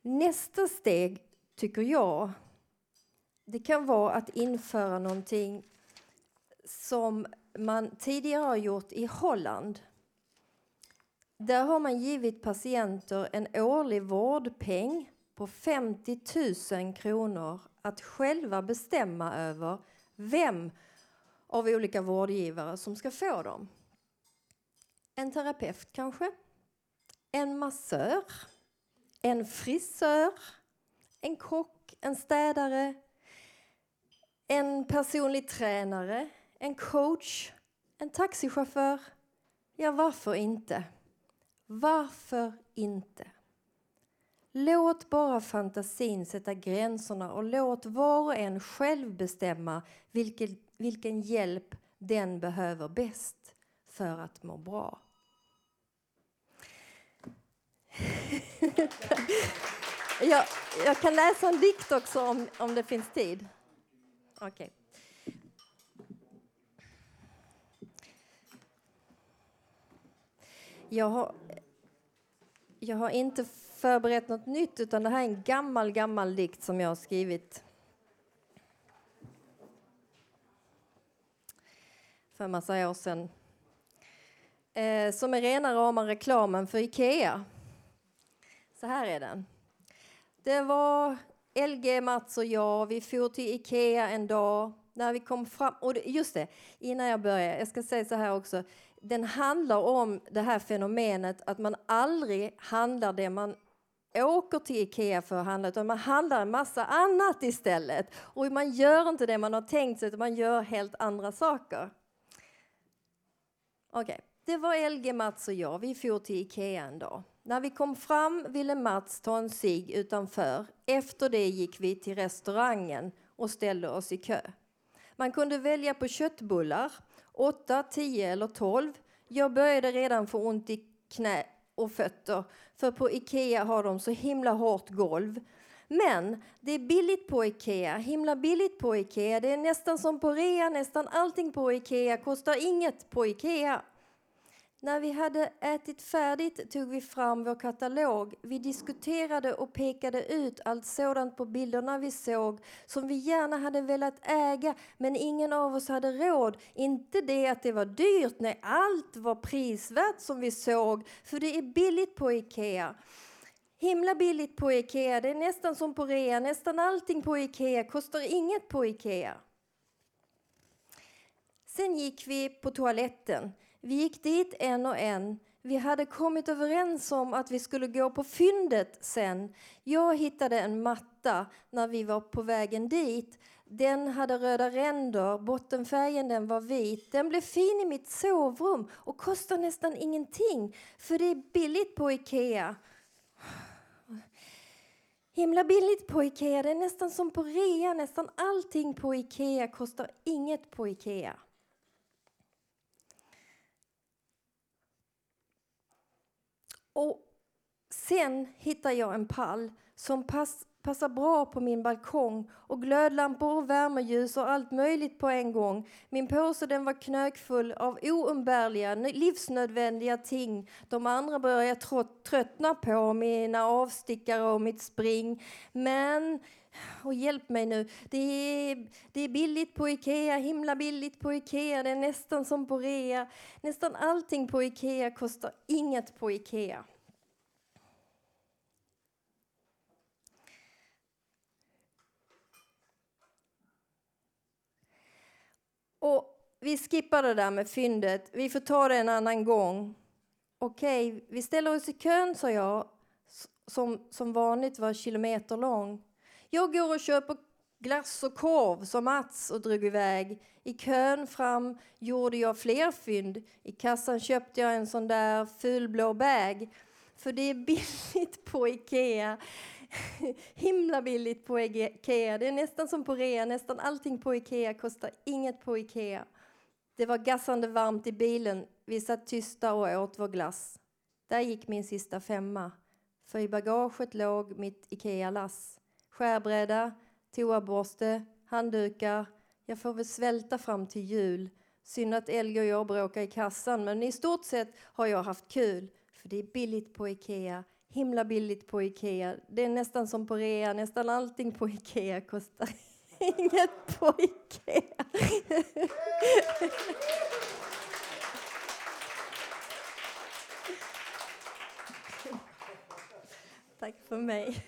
Nästa steg, tycker jag, det kan vara att införa någonting som man tidigare har gjort i Holland. Där har man givit patienter en årlig vårdpeng på 50 000 kronor att själva bestämma över vem av olika vårdgivare som ska få dem. En terapeut kanske, en massör, en frisör, en kock, en städare, en personlig tränare, en coach, en taxichaufför. Ja, varför inte? Varför inte? Låt bara fantasin sätta gränserna och låt var och en själv bestämma vilken, vilken hjälp den behöver bäst för att må bra. jag, jag kan läsa en dikt också om, om det finns tid. Okej. Okay. Jag har, jag har inte förberett något nytt utan det här är en gammal, gammal dikt som jag har skrivit för en massa år sedan. Eh, som är rena rama reklamen för Ikea. Så här är den. Det var LG, Mats och jag, vi for till Ikea en dag. När vi kom fram, och just det, innan jag börjar, jag ska säga så här också. Den handlar om det här fenomenet att man aldrig handlar det man åker till Ikea för att handla utan man handlar en massa annat istället. Och man gör inte det man har tänkt sig utan man gör helt andra saker. Okej, okay. det var LG, Mats och jag. Vi for till Ikea en dag. När vi kom fram ville Mats ta en cigg utanför. Efter det gick vi till restaurangen och ställde oss i kö. Man kunde välja på köttbullar, 8, 10 eller 12. Jag började redan få ont i knä och fötter för på Ikea har de så himla hårt golv. Men det är billigt på Ikea, himla billigt på Ikea. Det är nästan som på rea, nästan allting på Ikea kostar inget på Ikea. När vi hade ätit färdigt tog vi fram vår katalog. Vi diskuterade och pekade ut allt sådant på bilderna vi såg som vi gärna hade velat äga men ingen av oss hade råd. Inte det att det var dyrt, nej allt var prisvärt som vi såg för det är billigt på Ikea. Himla billigt på Ikea, det är nästan som på rea, nästan allting på Ikea kostar inget på Ikea. Sen gick vi på toaletten. Vi gick dit en och en. Vi hade kommit överens om att vi skulle gå på fyndet sen. Jag hittade en matta när vi var på vägen dit. Den hade röda ränder, bottenfärgen den var vit. Den blev fin i mitt sovrum och kostar nästan ingenting för det är billigt på Ikea. Himla billigt på Ikea, det är nästan som på rea. Nästan allting på Ikea kostar inget på Ikea. Och sen hittar jag en pall som pass, passar bra på min balkong och glödlampor och värmeljus och allt möjligt på en gång. Min påse den var knökfull av oumbärliga, livsnödvändiga ting. De andra börjar jag tröttna på, mina avstickare och mitt spring. Men och hjälp mig nu. Det är, det är billigt på Ikea, himla billigt på Ikea. Det är nästan som på rea. Nästan allting på Ikea kostar inget på Ikea. Och vi skippar det där med fyndet. Vi får ta det en annan gång. Okej, vi ställer oss i kön, sa jag, som, som vanligt var kilometer lång. Jag går och köper glass och korv som Mats och drog iväg. I kön fram gjorde jag fler fynd. I kassan köpte jag en sån där fulblå bag. För det är billigt på Ikea. Himla billigt på Ikea. Det är nästan som på rea. Nästan allting på Ikea kostar inget på Ikea. Det var gassande varmt i bilen. Vi satt tysta och åt vår glass. Där gick min sista femma. För i bagaget låg mitt Ikea-lass skärbräda, toaborste, handdukar. Jag får väl svälta fram till jul. Synd att Elge och jag bråkar i kassan, men i stort sett har jag haft kul. För det är billigt på Ikea, himla billigt på Ikea. Det är nästan som på rea, nästan allting på Ikea kostar inget på Ikea. Tack för mig.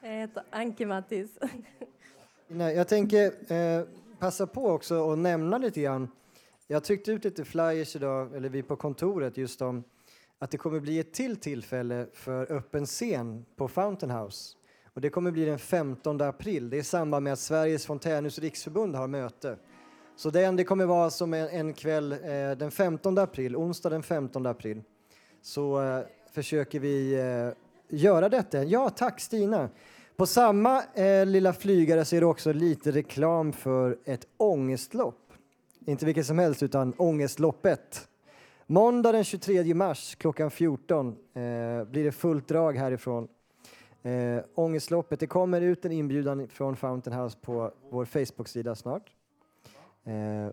Jag heter Anke Mattis. Nej, jag tänker eh, passa på också och nämna lite grann. Jag tryckte ut lite flyers idag, eller vi på kontoret, just om att det kommer bli ett till tillfälle för öppen scen på Fountain House. Och det kommer bli den 15 april. Det är i samband med att Sveriges Fontänhus riksförbund har möte. Så den, det kommer vara som en, en kväll eh, den 15 april, onsdag den 15 april. Så eh, försöker vi eh, göra detta. Ja, tack Stina. På samma eh, lilla flygare så är det också lite reklam för ett ångestlopp. Inte vilket som helst, utan Ångestloppet. Måndag den 23 mars klockan 14 eh, blir det fullt drag härifrån. Eh, ångestloppet, det kommer ut en inbjudan från Fountain House på vår Facebook-sida snart. Eh,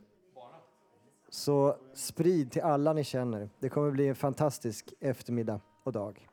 så sprid till alla ni känner. Det kommer bli en fantastisk eftermiddag och dag.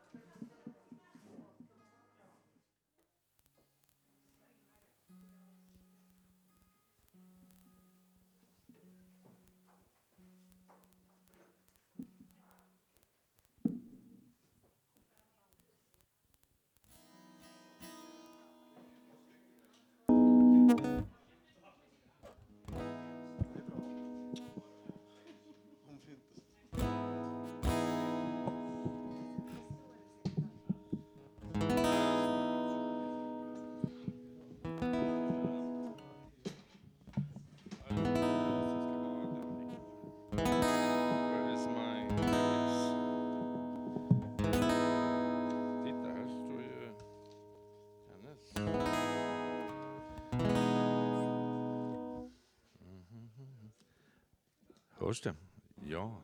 Ja.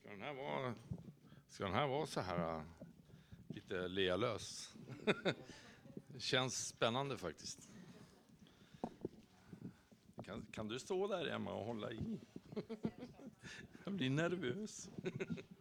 Ska den här vara, ska den här vara så här äh, lite lealös? Det känns spännande faktiskt. Kan, kan du stå där Emma och hålla i? Jag blir nervös.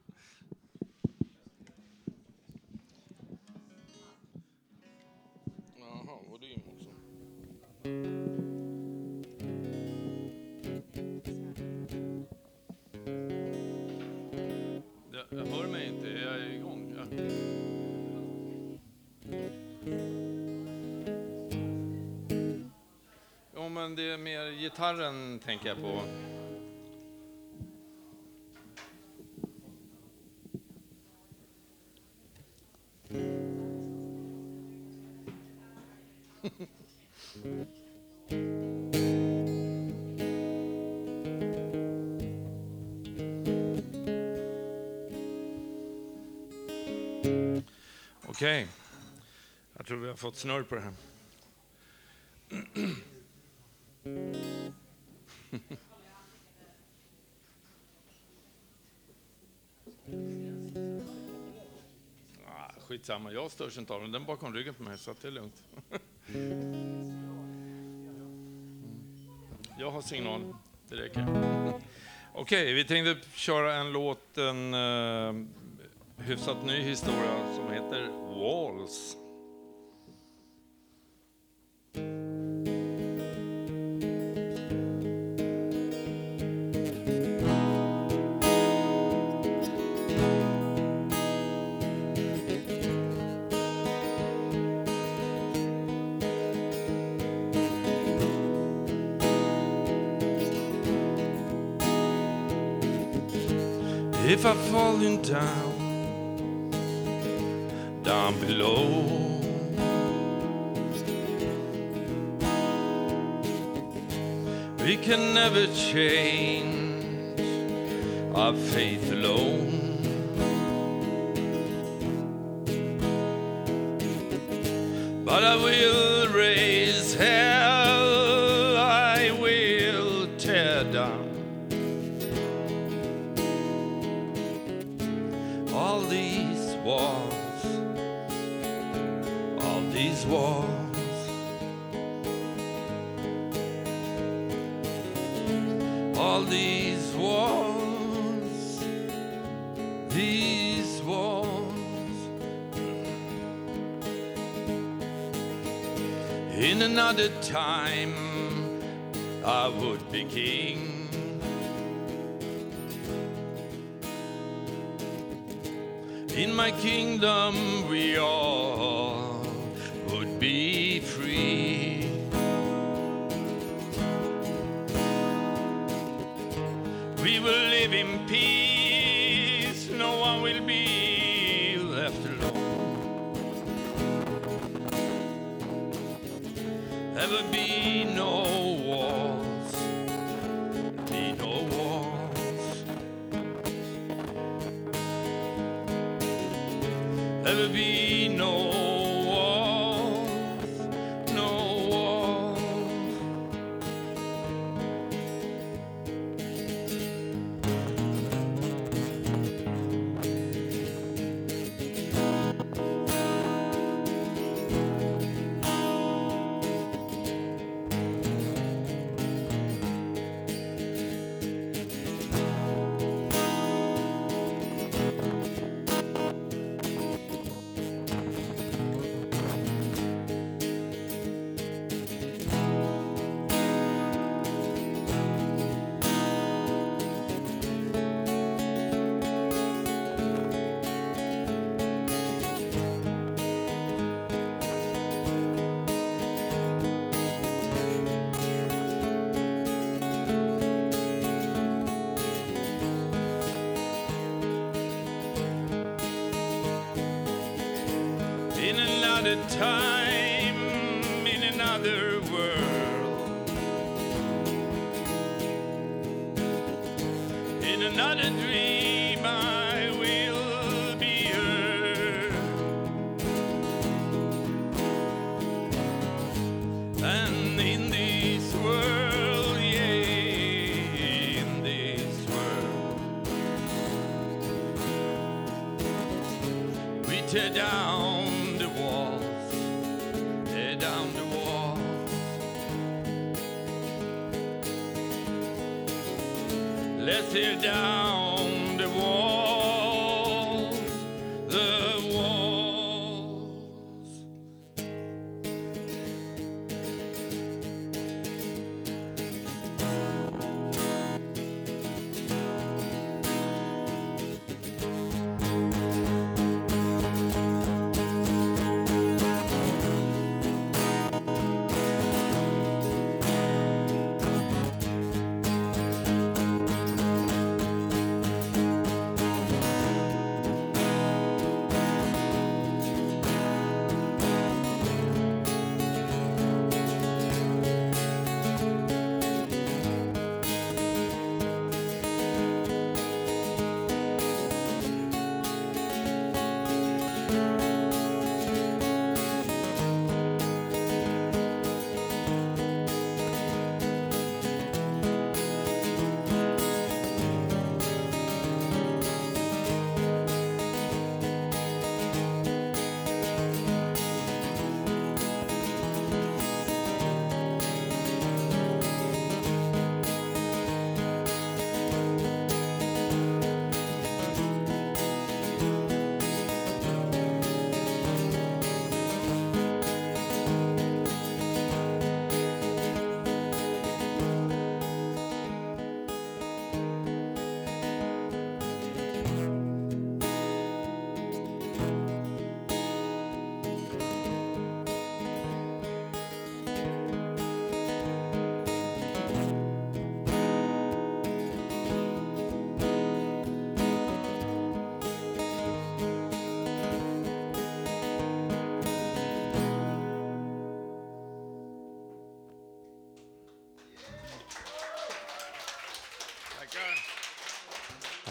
men det är mer gitarren tänker jag på. Okej, jag tror vi har fått snurr på det här. Skitsamma, jag störs inte av den. Den är bakom ryggen på mig, så det är lugnt. Mm. Jag har signal, det räcker. Okej, vi tänkte köra en låt, en uh, hyfsat ny historia som heter Walls. If I'm falling down, down below. We can never change our faith alone. But I will another time, I would be king. In my kingdom, In time.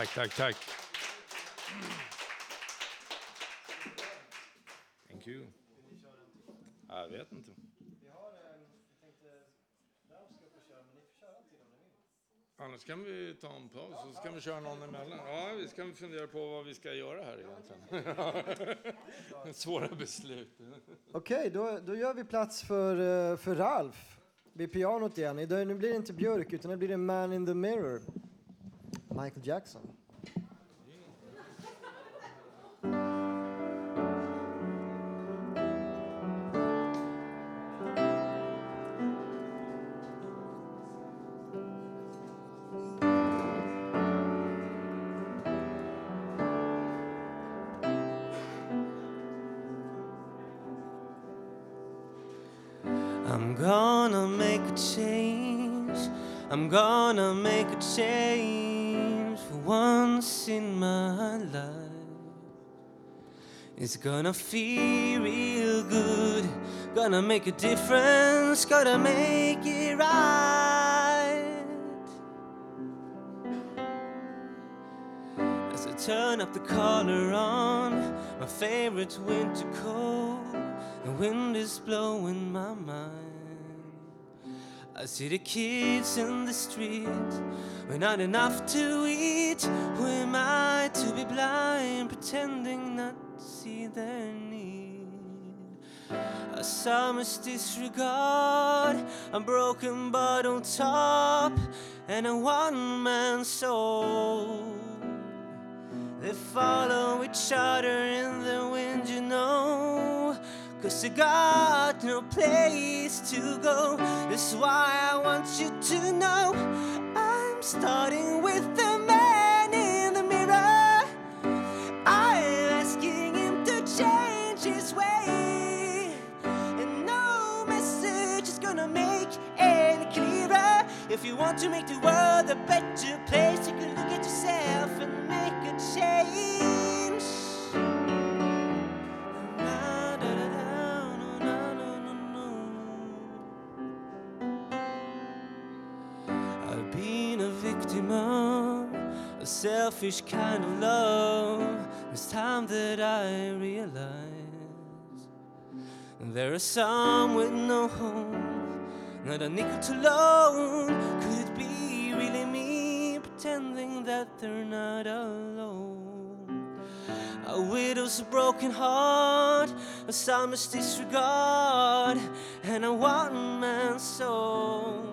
Tack, tack, tack. Thank you. Jag vet inte. Annars kan vi ta en paus och så kan vi köra någon emellan. Ja, vi ska fundera på vad vi ska göra här egentligen. Svåra beslut. Okej, då, då gör vi plats för, eh, för Ralf vid pianot igen. Idag, nu blir det inte Björk, utan nu blir det Man in the Mirror. Michael Jackson. I'm gonna make a change. I'm gonna make a change It's gonna feel real good. Gonna make a difference. Gonna make it right. As I turn up the collar on my favorite winter coat, the wind is blowing my mind. I see the kids in the street with not enough to eat. Who am I to be blind, pretending not to see their need? A summer's disregard, a broken bottle top, and a one man soul. They follow each other in the wind, you know. Cause they got no place to go. That's why I want you to know I'm starting with the man in the mirror. I'm asking him to change his way. And no message is gonna make any clearer. If you want to make the world a better place, you can look at yourself and make a change. Selfish kind of love. It's time that I realize there are some with no home, not a nickel to loan. Could it be really me pretending that they're not alone? a widow's broken heart, a psalmist's disregard, and a one man's soul.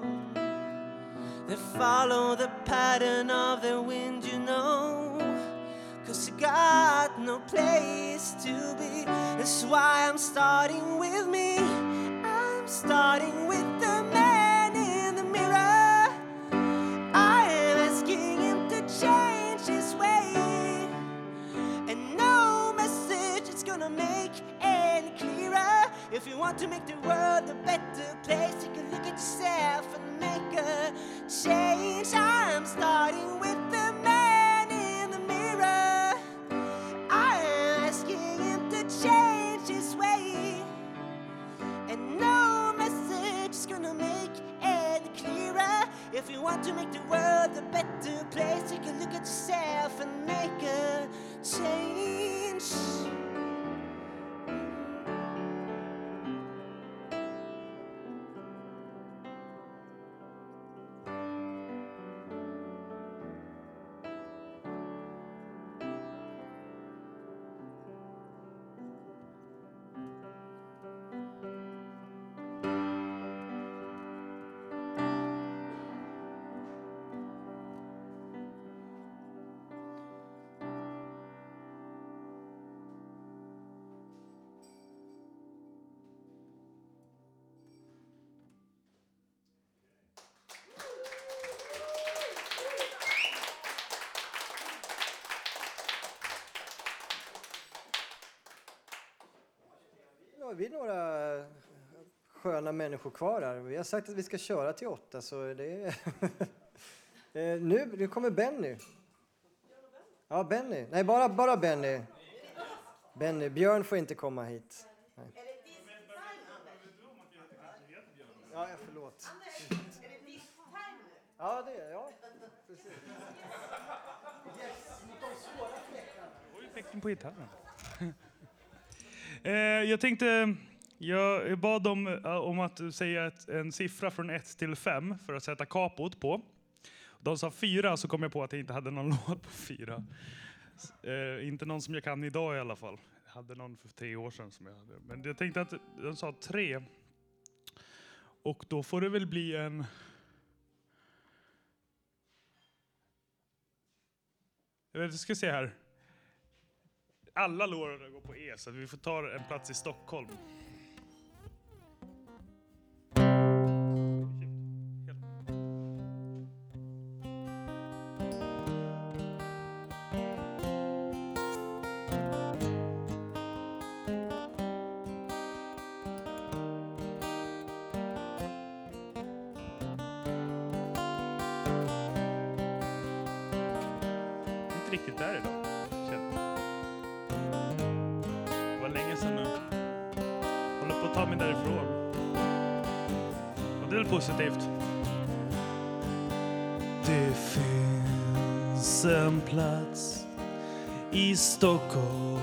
They follow the pattern of the wind, you know. Cause you got no place to be. That's why I'm starting with me. I'm starting with the man in the mirror. I am asking him to change his way. And no message is gonna make any clearer. If you want to make the world a better place, you can look at yourself and make a change. I'm starting with the man in the mirror. I am asking him to change his way. And no message is gonna make it clearer. If you want to make the world a better place, you can look at yourself and make a change. Vi några sköna människor kvar här. Vi har sagt att vi ska köra till åtta, så det är... Eh, nu, nu kommer Benny. Ja, Benny. Nej, bara, bara Benny. Benny. Björn får inte komma hit. Nej. Ja, förlåt. Ja, det är ja. Precis. Yes, mot de svåra fläckarna. effekten på gitarren eh, jag tänkte, jag bad dem eh, om att säga ett, en siffra från 1 till 5 för att sätta kapot på. De sa 4 så kom jag på att jag inte hade någon låt på 4. Eh, inte någon som jag kan idag i alla fall. Jag hade någon för tre år sedan som jag hade. Men jag tänkte att de sa 3. Och då får det väl bli en... Jag vet, jag ska se här. Alla låren går på E, så vi får ta en plats i Stockholm. Plats i Stockholm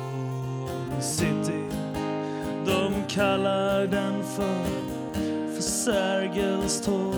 city. De kallar den för, för Sergels torg.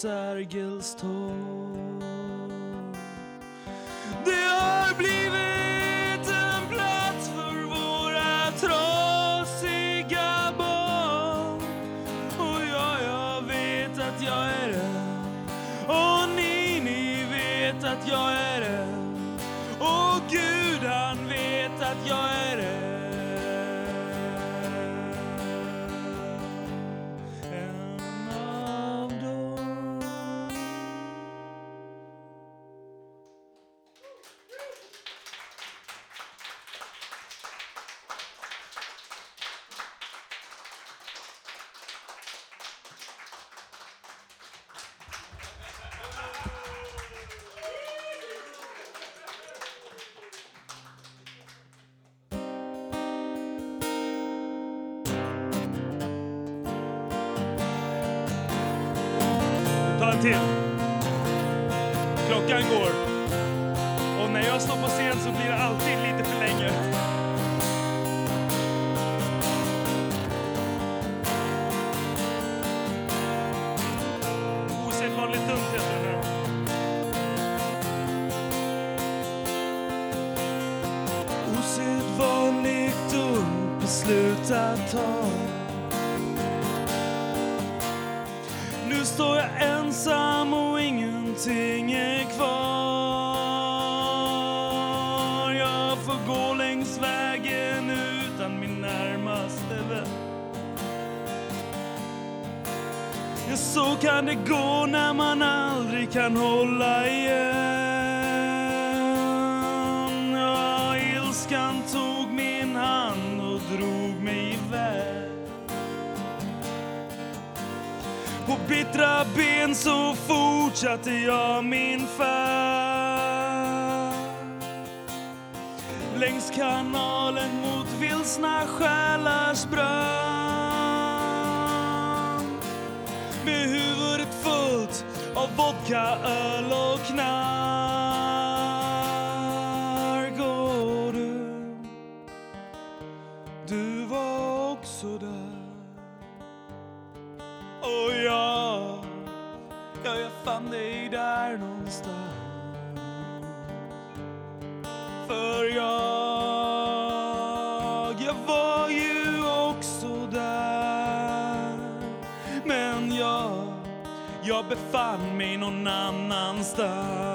Sergels torg. En till. Klockan går. Och när jag står på scen så blir det alltid lite för länge. Osedvanligt dumt heter det nu. Osedvanligt dumt beslut att ta. Nu står jag ingenting är kvar. Jag får gå längs vägen utan min närmaste vän. Ja, så kan det gå när man aldrig kan hålla igen. Ja, ilskan tog min hand och drog mig iväg. På bittra ben så fortsatte jag min färd. Längs kanalen mot vilsna själars brand. Med huvudet fullt av vodka, öl och knark fann dig där någonstans. För jag, jag var ju också där. Men jag, jag befann mig någon annanstans.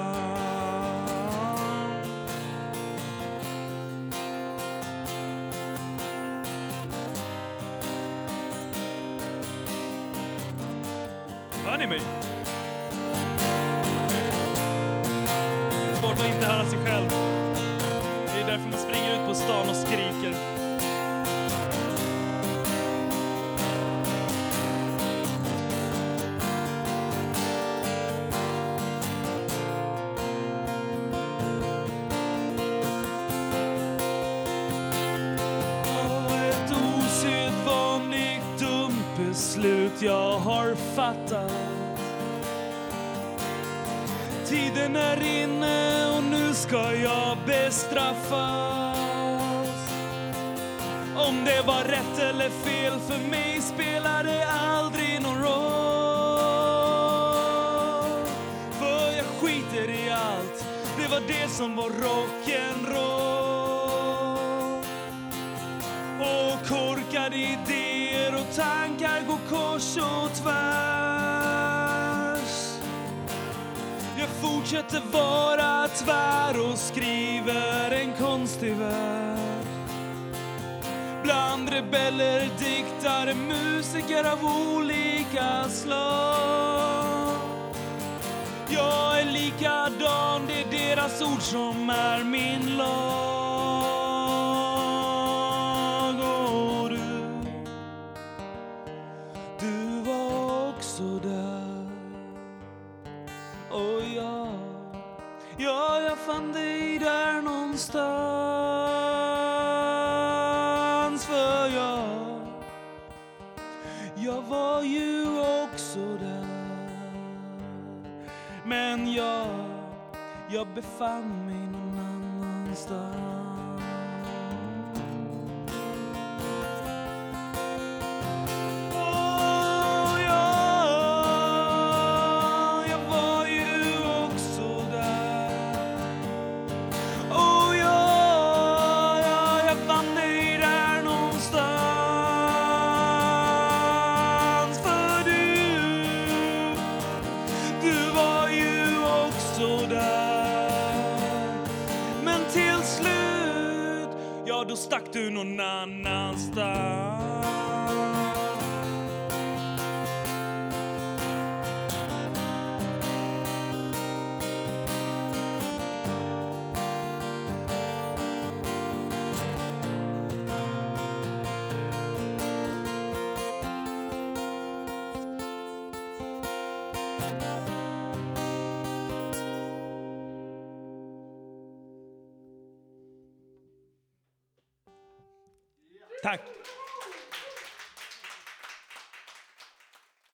Beslut jag har fattat. Tiden är inne och nu ska jag bestraffas. Om det var rätt eller fel för mig spelar det aldrig någon roll. För jag skiter i allt, det var det som var rock'n'roll. Och korkade idéer och tankar kors och tvärs. Jag fortsätter vara tvär och skriver en konstig värld. Bland rebeller, diktare, musiker av olika slag. Jag är likadan, det är deras ord som är min lag. Ja, dig där någonstans För jag, jag var ju också där. Men jag, jag befann mig någon annanstans. Du någon annanstans. Tack.